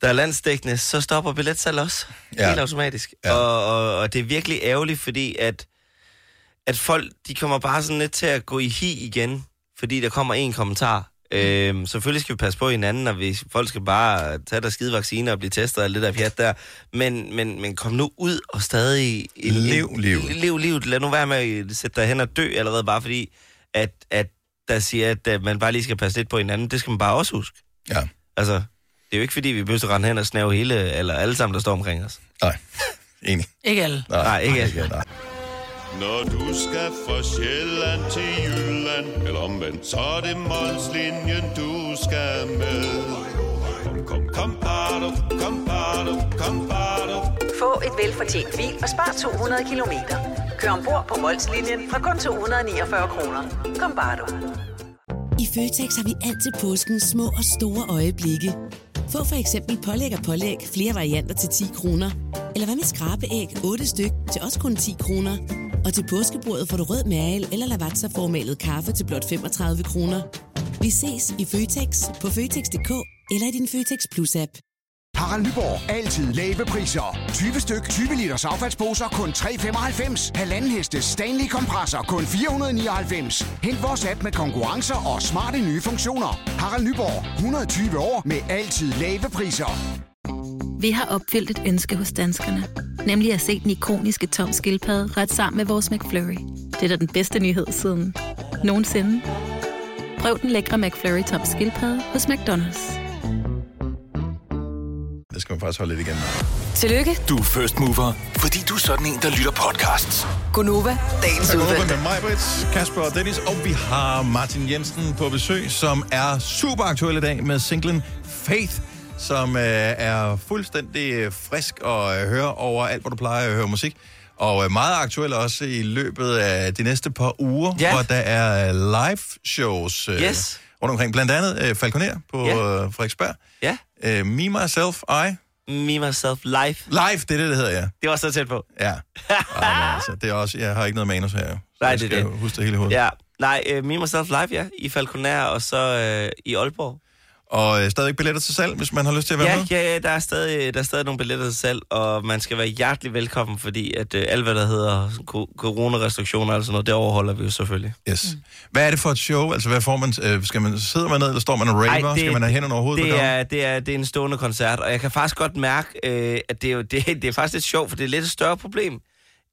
der er landsdækkende, så stopper billetsalg også. Ja. Helt automatisk. Ja. Og, og, og det er virkelig ærgerligt, fordi at, at folk, de kommer bare sådan lidt til at gå i hi igen, fordi der kommer en kommentar. Øhm, selvfølgelig skal vi passe på hinanden, og vi, folk skal bare tage der skide vacciner og blive testet og alt det der pjat der. Men, men, men kom nu ud og stadig... Lev livet. Lev livet. Lad nu være med at sætte dig hen og dø allerede, bare fordi, at, at der siger, at, at man bare lige skal passe lidt på hinanden. Det skal man bare også huske. Ja. Altså, det er jo ikke fordi, vi behøver at rende hen og snæve hele, eller alle sammen, der står omkring os. Nej, enig. Ikke alle. Nej, nej ikke alle. Nej. Når du skal fra Sjælland til Jylland Eller omvendt, så er det Molslinjen, du skal med Kom, kom, kom, bado, kom, bado, kom, bado. Få et velfortjent bil og spar 200 kilometer. Kør ombord på Molslinjen fra kun 249 kroner. Kom bare du. I Føtex har vi altid påskens små og store øjeblikke. Få for eksempel pålæg og pålæg flere varianter til 10 kroner. Eller hvad med skrabeæg 8 styk til også kun 10 kroner. Og til påskebordet får du rød mal eller lavatserformalet kaffe til blot 35 kroner. Vi ses i Føtex på Føtex.dk eller i din Føtex Plus-app. Harald Nyborg. Altid lave priser. 20 styk, 20 liters affaldsposer kun 3,95. Halvanden heste Stanley kompresser kun 499. Hent vores app med konkurrencer og smarte nye funktioner. Harald Nyborg. 120 år med altid lave priser. Vi har opfyldt et ønske hos danskerne. Nemlig at se den ikoniske tom skildpadde ret sammen med vores McFlurry. Det er da den bedste nyhed siden nogensinde. Prøv den lækre McFlurry tom skildpadde hos McDonald's. Det skal man faktisk holde lidt igen. Tillykke, Du er first mover, fordi du er sådan en, der lytter podcasts. Gunova, dagens udvalgte. med mig, Brits, Kasper og Dennis, og vi har Martin Jensen på besøg, som er super aktuel i dag med singlen Faith, som øh, er fuldstændig øh, frisk og øh, hører over alt, hvor du plejer at høre musik. Og øh, meget aktuel også i løbet af de næste par uger, Ja. hvor der er øh, live shows øh, Yes. rundt omkring. Blandt andet øh, Falconer på Ja. øh, Frederiksberg. Ja. Øh, Me, Myself, I. Me, Myself, Life. Live, det er det, det hedder, ja. Det var så tæt på. Ja. Ej, altså, det er også, jeg har ikke noget manus her. Så Nej, jeg det er det. huske det hele hovedet. Ja. Nej, uh, Me, Myself, Live, ja. I Falconer og så uh, i Aalborg. Og øh, stadig billetter til salg, hvis man har lyst til at være Ja, med. ja, ja, der er, stadig, der er stadig nogle billetter til salg, og man skal være hjertelig velkommen, fordi at uh, alt, hvad der hedder coronarestriktioner og sådan noget, det overholder vi jo selvfølgelig. Yes. Hvad er det for et show? Altså, hvad får man? Øh, skal man sidder man ned, eller står man og raver? Ej, det, skal man have hænderne over hovedet? det på er, det, er, det er en stående koncert, og jeg kan faktisk godt mærke, øh, at det er, jo, det, det er faktisk lidt sjovt, for det er lidt et større problem,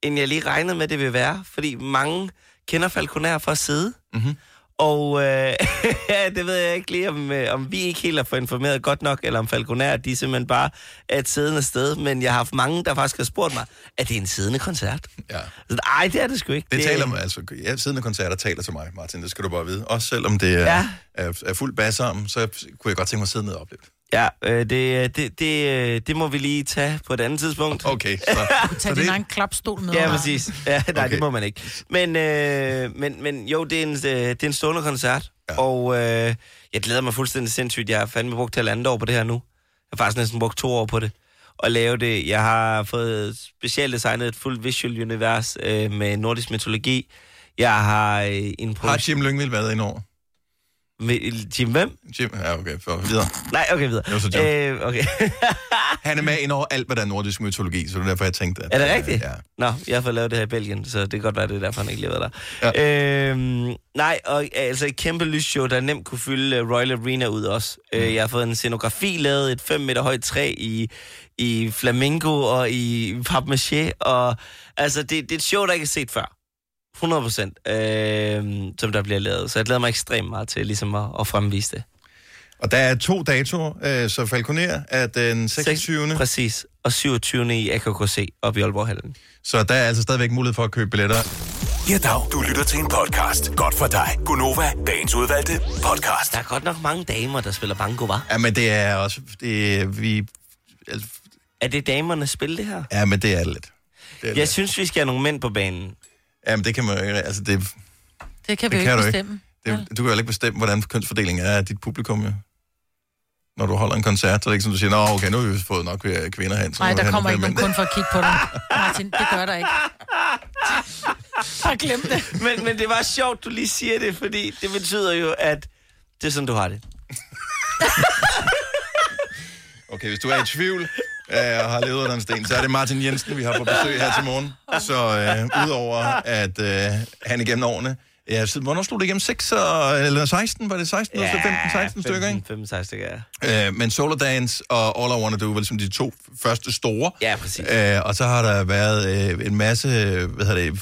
end jeg lige regnede med, det vil være. Fordi mange kender Falconer for at sidde. Mm-hmm. Og øh, det ved jeg ikke lige, om, øh, om vi ikke helt har fået informeret godt nok, eller om Falconer, de simpelthen bare er et siddende sted. Men jeg har haft mange, der faktisk har spurgt mig, er det en siddende koncert? Ja. Nej, det er det sgu ikke. Det taler man, altså, ja, siddende koncerter taler til mig, Martin, det skal du bare vide. Også selvom det er, Ja. er, er fuld bas om, så kunne jeg godt tænke mig at sidde ned og opleve det. Ja, øh, det, det, det, øh, det må vi lige tage på et andet tidspunkt. Okay, så... Tage din egen klapstol med. Ja, præcis. Ja, nej, okay. det må man ikke. Men, øh, men, men jo, det er en, øh, det er en stående koncert, ja. og øh, jeg glæder mig fuldstændig sindssygt. Jeg har fandme brugt halvandet år på det her nu. Jeg har faktisk næsten brugt to år på det. At lave det. Jeg har fået specielt designet et fuldt visual univers øh, med nordisk mytologi. Jeg har øh, en Har Jim Lyngvild været ind over? Jim hvem? Jim, ja, okay, for videre. Nej, okay, videre. Det var så joke. Øh, okay. Han er med ind over alt, hvad der er nordisk mytologi, så det er derfor, jeg tænkte, at... Er det rigtigt? Ja. Nå, jeg har fået lavet det her i Belgien, så det kan godt være, det er derfor, han ikke været der. Ja. Øhm, nej, og altså et kæmpe lysshow, der nemt kunne fylde øh, Royal Arena ud også. Mm. Øh, jeg har fået en scenografi lavet, et 5 meter højt træ i, i flamingo og i papmaché, og altså det, det er et show, der ikke er set før. 100 procent, øh, som der bliver lavet. Så jeg glæder mig ekstremt meget til ligesom at, at fremvise det. Og der er to datoer, øh, så Falconer er den 26. Præcis, og 27. i AKKC op i Aalborg-hallen. Så der er altså stadigvæk mulighed for at købe billetter. Ja, dag. Du lytter til en podcast. Godt for dig. Gunova, dagens udvalgte podcast. Der er godt nok mange damer, der spiller banko, var. Ja, men det er også... Det er, vi, altså, Er det damernes spil, det her? ja, men det er det lidt. Det er Jeg lidt. synes, vi skal have nogle mænd på banen. Jamen, det kan man jo ikke... Altså, det, Det kan vi det jo kan ikke du bestemme. ikke. Det, du kan jo ikke bestemme, hvordan kønsfordelingen er af dit publikum, jo. Når du holder en koncert, så er det ikke sådan, du siger, Nå, okay, nu har vi fået nok kvinder hen. så Nej, er der kommer ikke nogen mænd." kun for at kigge på dig. Martin, det gør der ikke. Bare glem det. Men, men det var sjovt, du lige siger det, fordi det betyder jo, at det er sådan, du har det. Okay, hvis du er i tvivl øh, og har levet under en sten, så er det Martin Jensen, vi har på besøg her til morgen. Så øh, udover at øh, han igennem årene... Ja, så, hvornår slog det igennem? 6 og, eller 16? Var det 16 eller 15, 16 stykker, ikke? 15, 16 stykker, ja. Øh, men Solar Dance og All I Wanna Do var ligesom de to første store. Ja, præcis. Øh, og så har der været øh, en masse hvad hedder det,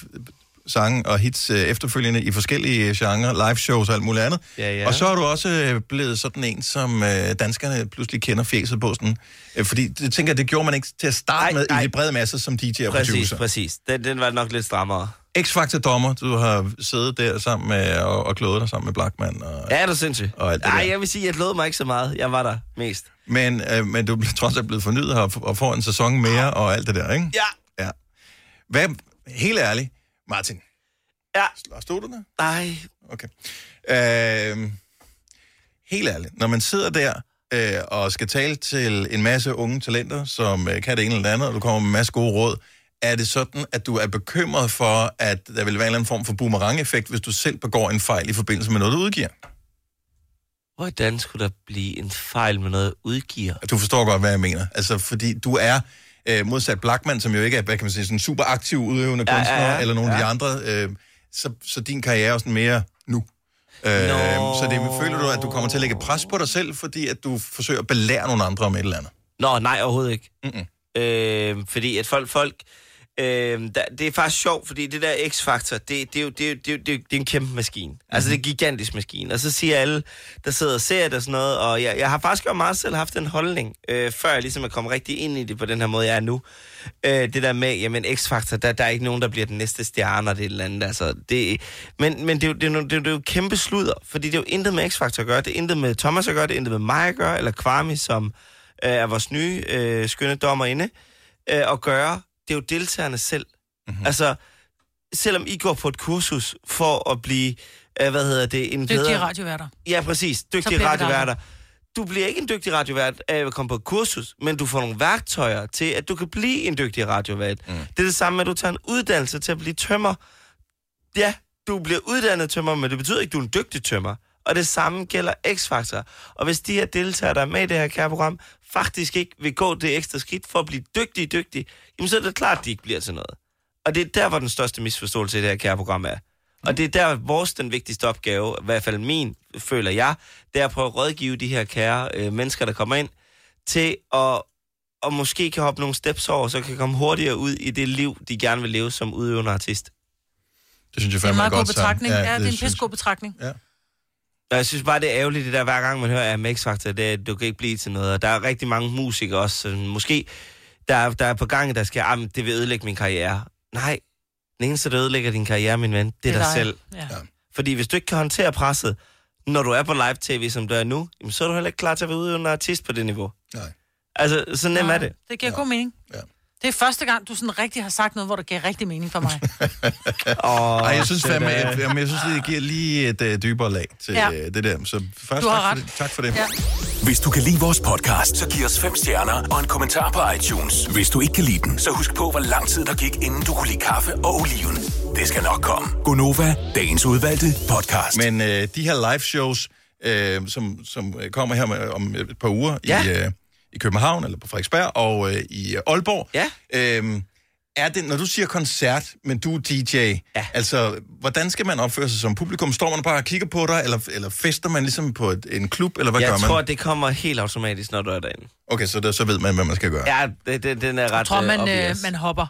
sange og hits øh, efterfølgende i forskellige genrer, live shows og alt muligt andet. Ja, ja. Og så er du også øh, blevet sådan en, som øh, danskerne pludselig kender fjeset på. Sådan, øh, fordi det tænker jeg, det gjorde man ikke til at starte Nej, med nej. i de brede masser som DJ og Præcis, producer. præcis. Den, den var nok lidt strammere. X-Factor dommer, du har siddet der sammen med, og, og klået dig sammen med Blackman. Og, Ja, er du sindssygt? Og alt det Nej, der. jeg vil sige, jeg glæder mig ikke så meget. Jeg var der mest. Men, øh, men du er trods alt blevet fornyet her og får en sæson mere og alt det der, ikke? Ja. ja. Hvad, helt ærligt, Martin. Ja. Stod du der? Nej. Okay. Øh, helt ærligt, når man sidder der øh, og skal tale til en masse unge talenter, som øh, kan det ene eller det andet, og du kommer med en masse gode råd, er det sådan, at du er bekymret for, at der vil være en eller anden form for boomerang-effekt, hvis du selv begår en fejl i forbindelse med noget, du udgiver? Hvordan skulle der blive en fejl med noget udgiver? Du forstår godt, hvad jeg mener. Altså, fordi du er øh, modsat Blackman, som jo ikke er, hvad kan man sige, sådan super aktiv udøvende Ja, kunstner, ja, ja. eller nogle af de Ja. andre, øh, så, så din karriere er sådan mere nu. Øh, så det, føler du, at du kommer til at lægge pres på dig selv, fordi at du forsøger at belære nogle andre om et eller andet? Nå, nej, overhovedet ikke. Mm-mm. Øh, fordi at folk... folk øh, der, det er faktisk sjovt, fordi det der X-Factor, det, det, er jo, det, er jo, det, er jo, det, er jo- det er en kæmpe maskine. Mm-hmm. Altså, det er en gigantisk maskine. Og så siger alle, der sidder og ser det og sådan noget, og jeg, jeg har faktisk også meget selv haft en holdning, øh, før jeg ligesom er kommet rigtig ind i det på den her måde, jeg er nu. Øh, det der med, jamen X-Factor, der, der er ikke nogen, der bliver den næste stjerne og det eller andet. Altså, det, men men det, er jo, det, er jo, det, er jo, det er jo kæmpe sludder, fordi det er jo intet med X-Factor at gøre, det er intet med Thomas at gøre, det er intet med mig at gøre, eller Kwame, som øh, er vores nye øh, skønne dommerinde, øh, at gøre. Det er jo deltagerne selv. Mm-hmm. Altså, selvom I går på et kursus for at blive, øh, hvad hedder det, en Dygtige bedre... radioværter. Ja, præcis. Dygtige radioværter. Du bliver ikke en dygtig radiovært af at komme på et kursus, men du får nogle værktøjer til, at du kan blive en dygtig radiovært. Mm. Det er det samme med, at du tager en uddannelse til at blive tømmer. Ja, du bliver uddannet tømmer, men det betyder ikke, at du er en dygtig tømmer. Og det samme gælder X-Factor. Og hvis de her deltagere, der er med i det her kære program, faktisk ikke vil gå det ekstra skridt for at blive dygtige, dygtige, jamen så er det klart, at de ikke bliver til noget. Og det er der, hvor den største misforståelse i det her kære program er. Og det er der, vores den vigtigste opgave, i hvert fald min, føler jeg, det er at prøve at rådgive de her kære øh, mennesker, der kommer ind, til at og måske kan hoppe nogle steps over, så kan komme hurtigere ud i det liv, de gerne vil leve som udøvende artist. Det synes jeg Det er en fandme er meget god godt sagt. betragtning. Ja, ja, det er en synes- pissegod betragtning. Ja. Og jeg synes bare, det er ærgerligt, det der hver gang man hører af Max Factor, det er, at du kan ikke blive til noget. Og der er rigtig mange musikere også, som måske der, er- der er på gang, der skal, ah, det vil ødelægge min karriere. Nej, den eneste, der ødelægger din karriere, min ven, det er dig selv. Ja. Fordi hvis du ikke kan håndtere presset, når du er på live-tv, som du er nu, jamen, så er du heller ikke klar til at være udøvende artist på det niveau. Nej. Altså, så nemt er det. Det giver ja. god mening. Ja. Det er første gang, du sådan rigtig har sagt noget, hvor det giver rigtig mening for mig. Oh, Ej, jeg synes fandme, jeg, jamen, jeg synes, det giver lige et uh, dybere lag til Ja. ja. det der. Så først Du har tak, ret. for det. tak for det. Ja. Hvis du kan lide vores podcast, så giv os fem stjerner og en kommentar på iTunes. Hvis du ikke kan lide den, så husk på, hvor lang tid der gik, inden du kunne lide kaffe og oliven. Det skal nok komme. Gonova, dagens udvalgte podcast. Men øh, de her live shows, øh, som, som øh, kommer her med, om et par uger Ja. i, øh, i København, eller på Frederiksberg, og øh, i Aalborg, Ja. øh, er det, når du siger koncert, men du er DJ, ja. altså, hvordan skal man opføre sig som publikum? Står man bare og kigger på dig, eller, eller fester man ligesom på et, en klub, eller hvad Jeg gør man? tror, det kommer helt automatisk, når du er derinde. Okay, så, der, så ved man, hvad man skal gøre. Ja, det, det, den er ret Jeg tror, øh, man, øh, man hopper.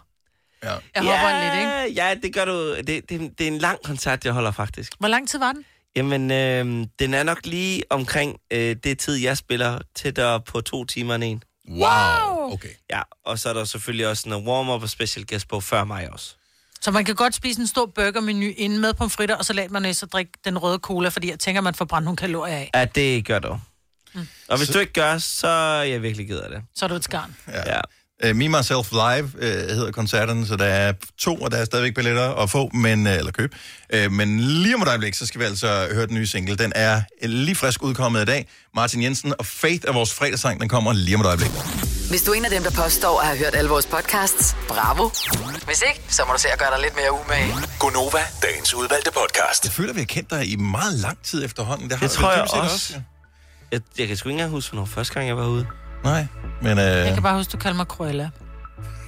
Ja. Jeg hopper lidt, ikke? Ja, det gør du. Det, det, det er en lang koncert, jeg holder faktisk. Hvor lang tid var den? Jamen, øh, den er nok lige omkring øh, det tid, jeg spiller, tættere på to timer end en. Wow! Okay. Ja, og så er der selvfølgelig også en warm-up og special guest på før mig også. Så man kan godt spise en stor burgermenu inden med pomfritter, og så lader man så drikke den røde cola, fordi jeg tænker, man får brændt nogle kalorier af. Ja, det gør du. Mm. Og hvis så... du ikke gør, så er jeg virkelig ked af det. Så er du et skarn. Ja. Uh, Me, Myself Live uh, hedder koncerten, så der er to, og der er stadigvæk billetter at få, men, uh, eller køb. Uh, men lige om et øjeblik, så skal vi altså høre den nye single. Den er lige frisk udkommet i dag. Martin Jensen og Faith er vores fredagssang, den kommer lige om et øjeblik. Hvis du er en af dem, der påstår at have hørt alle vores podcasts, bravo. Hvis ikke, så må du se at gøre dig lidt mere umage. Gonova, dagens udvalgte podcast. Jeg føler, vi har kendt dig i meget lang tid efterhånden. Det, har Det tror jeg set også. Jeg, jeg kan sgu ikke engang huske, hvornår første gang jeg var ude. Nej, men... Uh, Jeg kan bare huske, du kalder mig Cruella.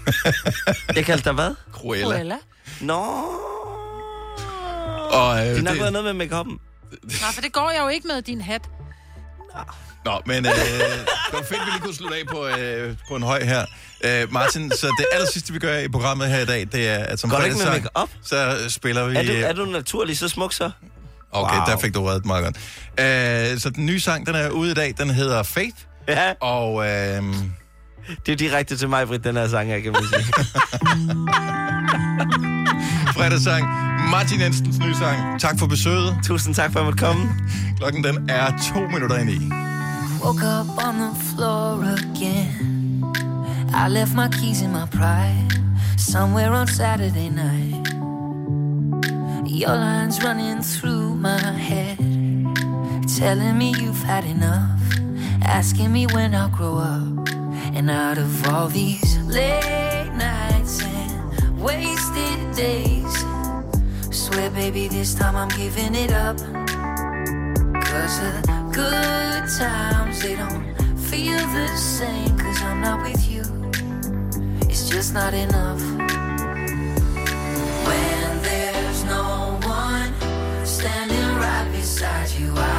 Jeg kaldte dig hvad? Cruella. Cruella? Nå, Og, uh, det har nok været noget med make-up'en. Nej, for det går jeg jo ikke med din hat. Nå, men øh, det var fedt, vi lige kunne slutte af på, øh, på en høj her. Øh, Martin, så det aller sidste, vi gør i programmet her i dag, det er, at som Går det ikke med fredagssang, make-up? så spiller vi... Er du, er du naturlig så smuk så? Okay, Wow. der fik du reddet meget godt. Øh, så den nye sang, den er ude i dag, den hedder Faith. Ja. Og øh, Det er direkte til mig, Britt, den her sang her, kan man sige. fredagssang, Martin Jensens nye sang. Tak for besøget. Tusind tak for at måtte komme. Klokken den er to minutter ind i. Woke up on the floor again. I left my keys in my pride somewhere on Saturday night. Your lines running through my head, telling me you've had enough, asking me when I'll grow up. And out of all these late nights and wasted days, swear, baby, this time I'm giving it up. Cause the good times, they don't feel the same. Cause I'm not with you, it's just not enough. When there's no one standing right beside you, I'll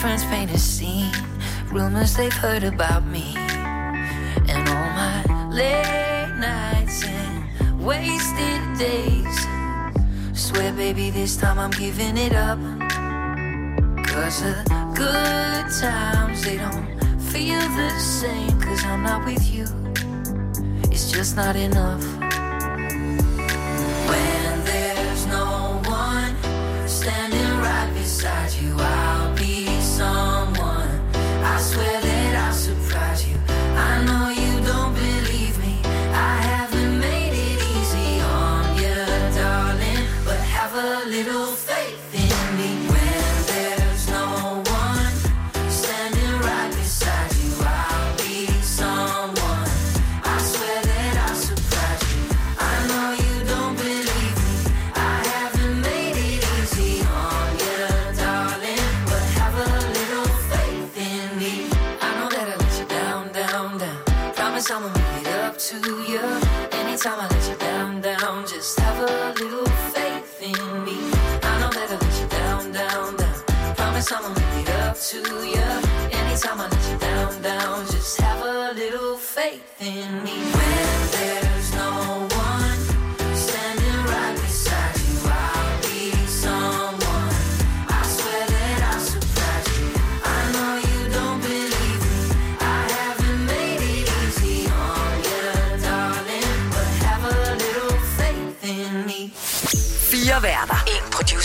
friends paint a scene. Rumors they've heard about me. And all my late nights and wasted days. Swear, baby, this time I'm giving it up. Cause the good times, they don't feel the same. Cause I'm not with you. It's just not enough.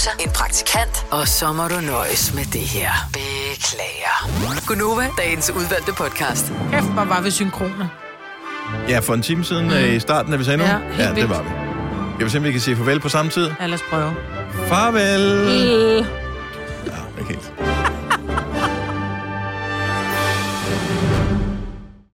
En producer. En praktikant. Og så må du nøjes med det her. Beklager. Gunova, dagens udvalgte podcast. Kæft, hvor var vi synkrone. Ja, for en time siden mm. i starten, da vi sagde nu. Ja, helt ja det vildt. var vi. Skal vi se, om vi kan sige farvel på samme tid? Ja, lad os prøve. Farvel! Øh.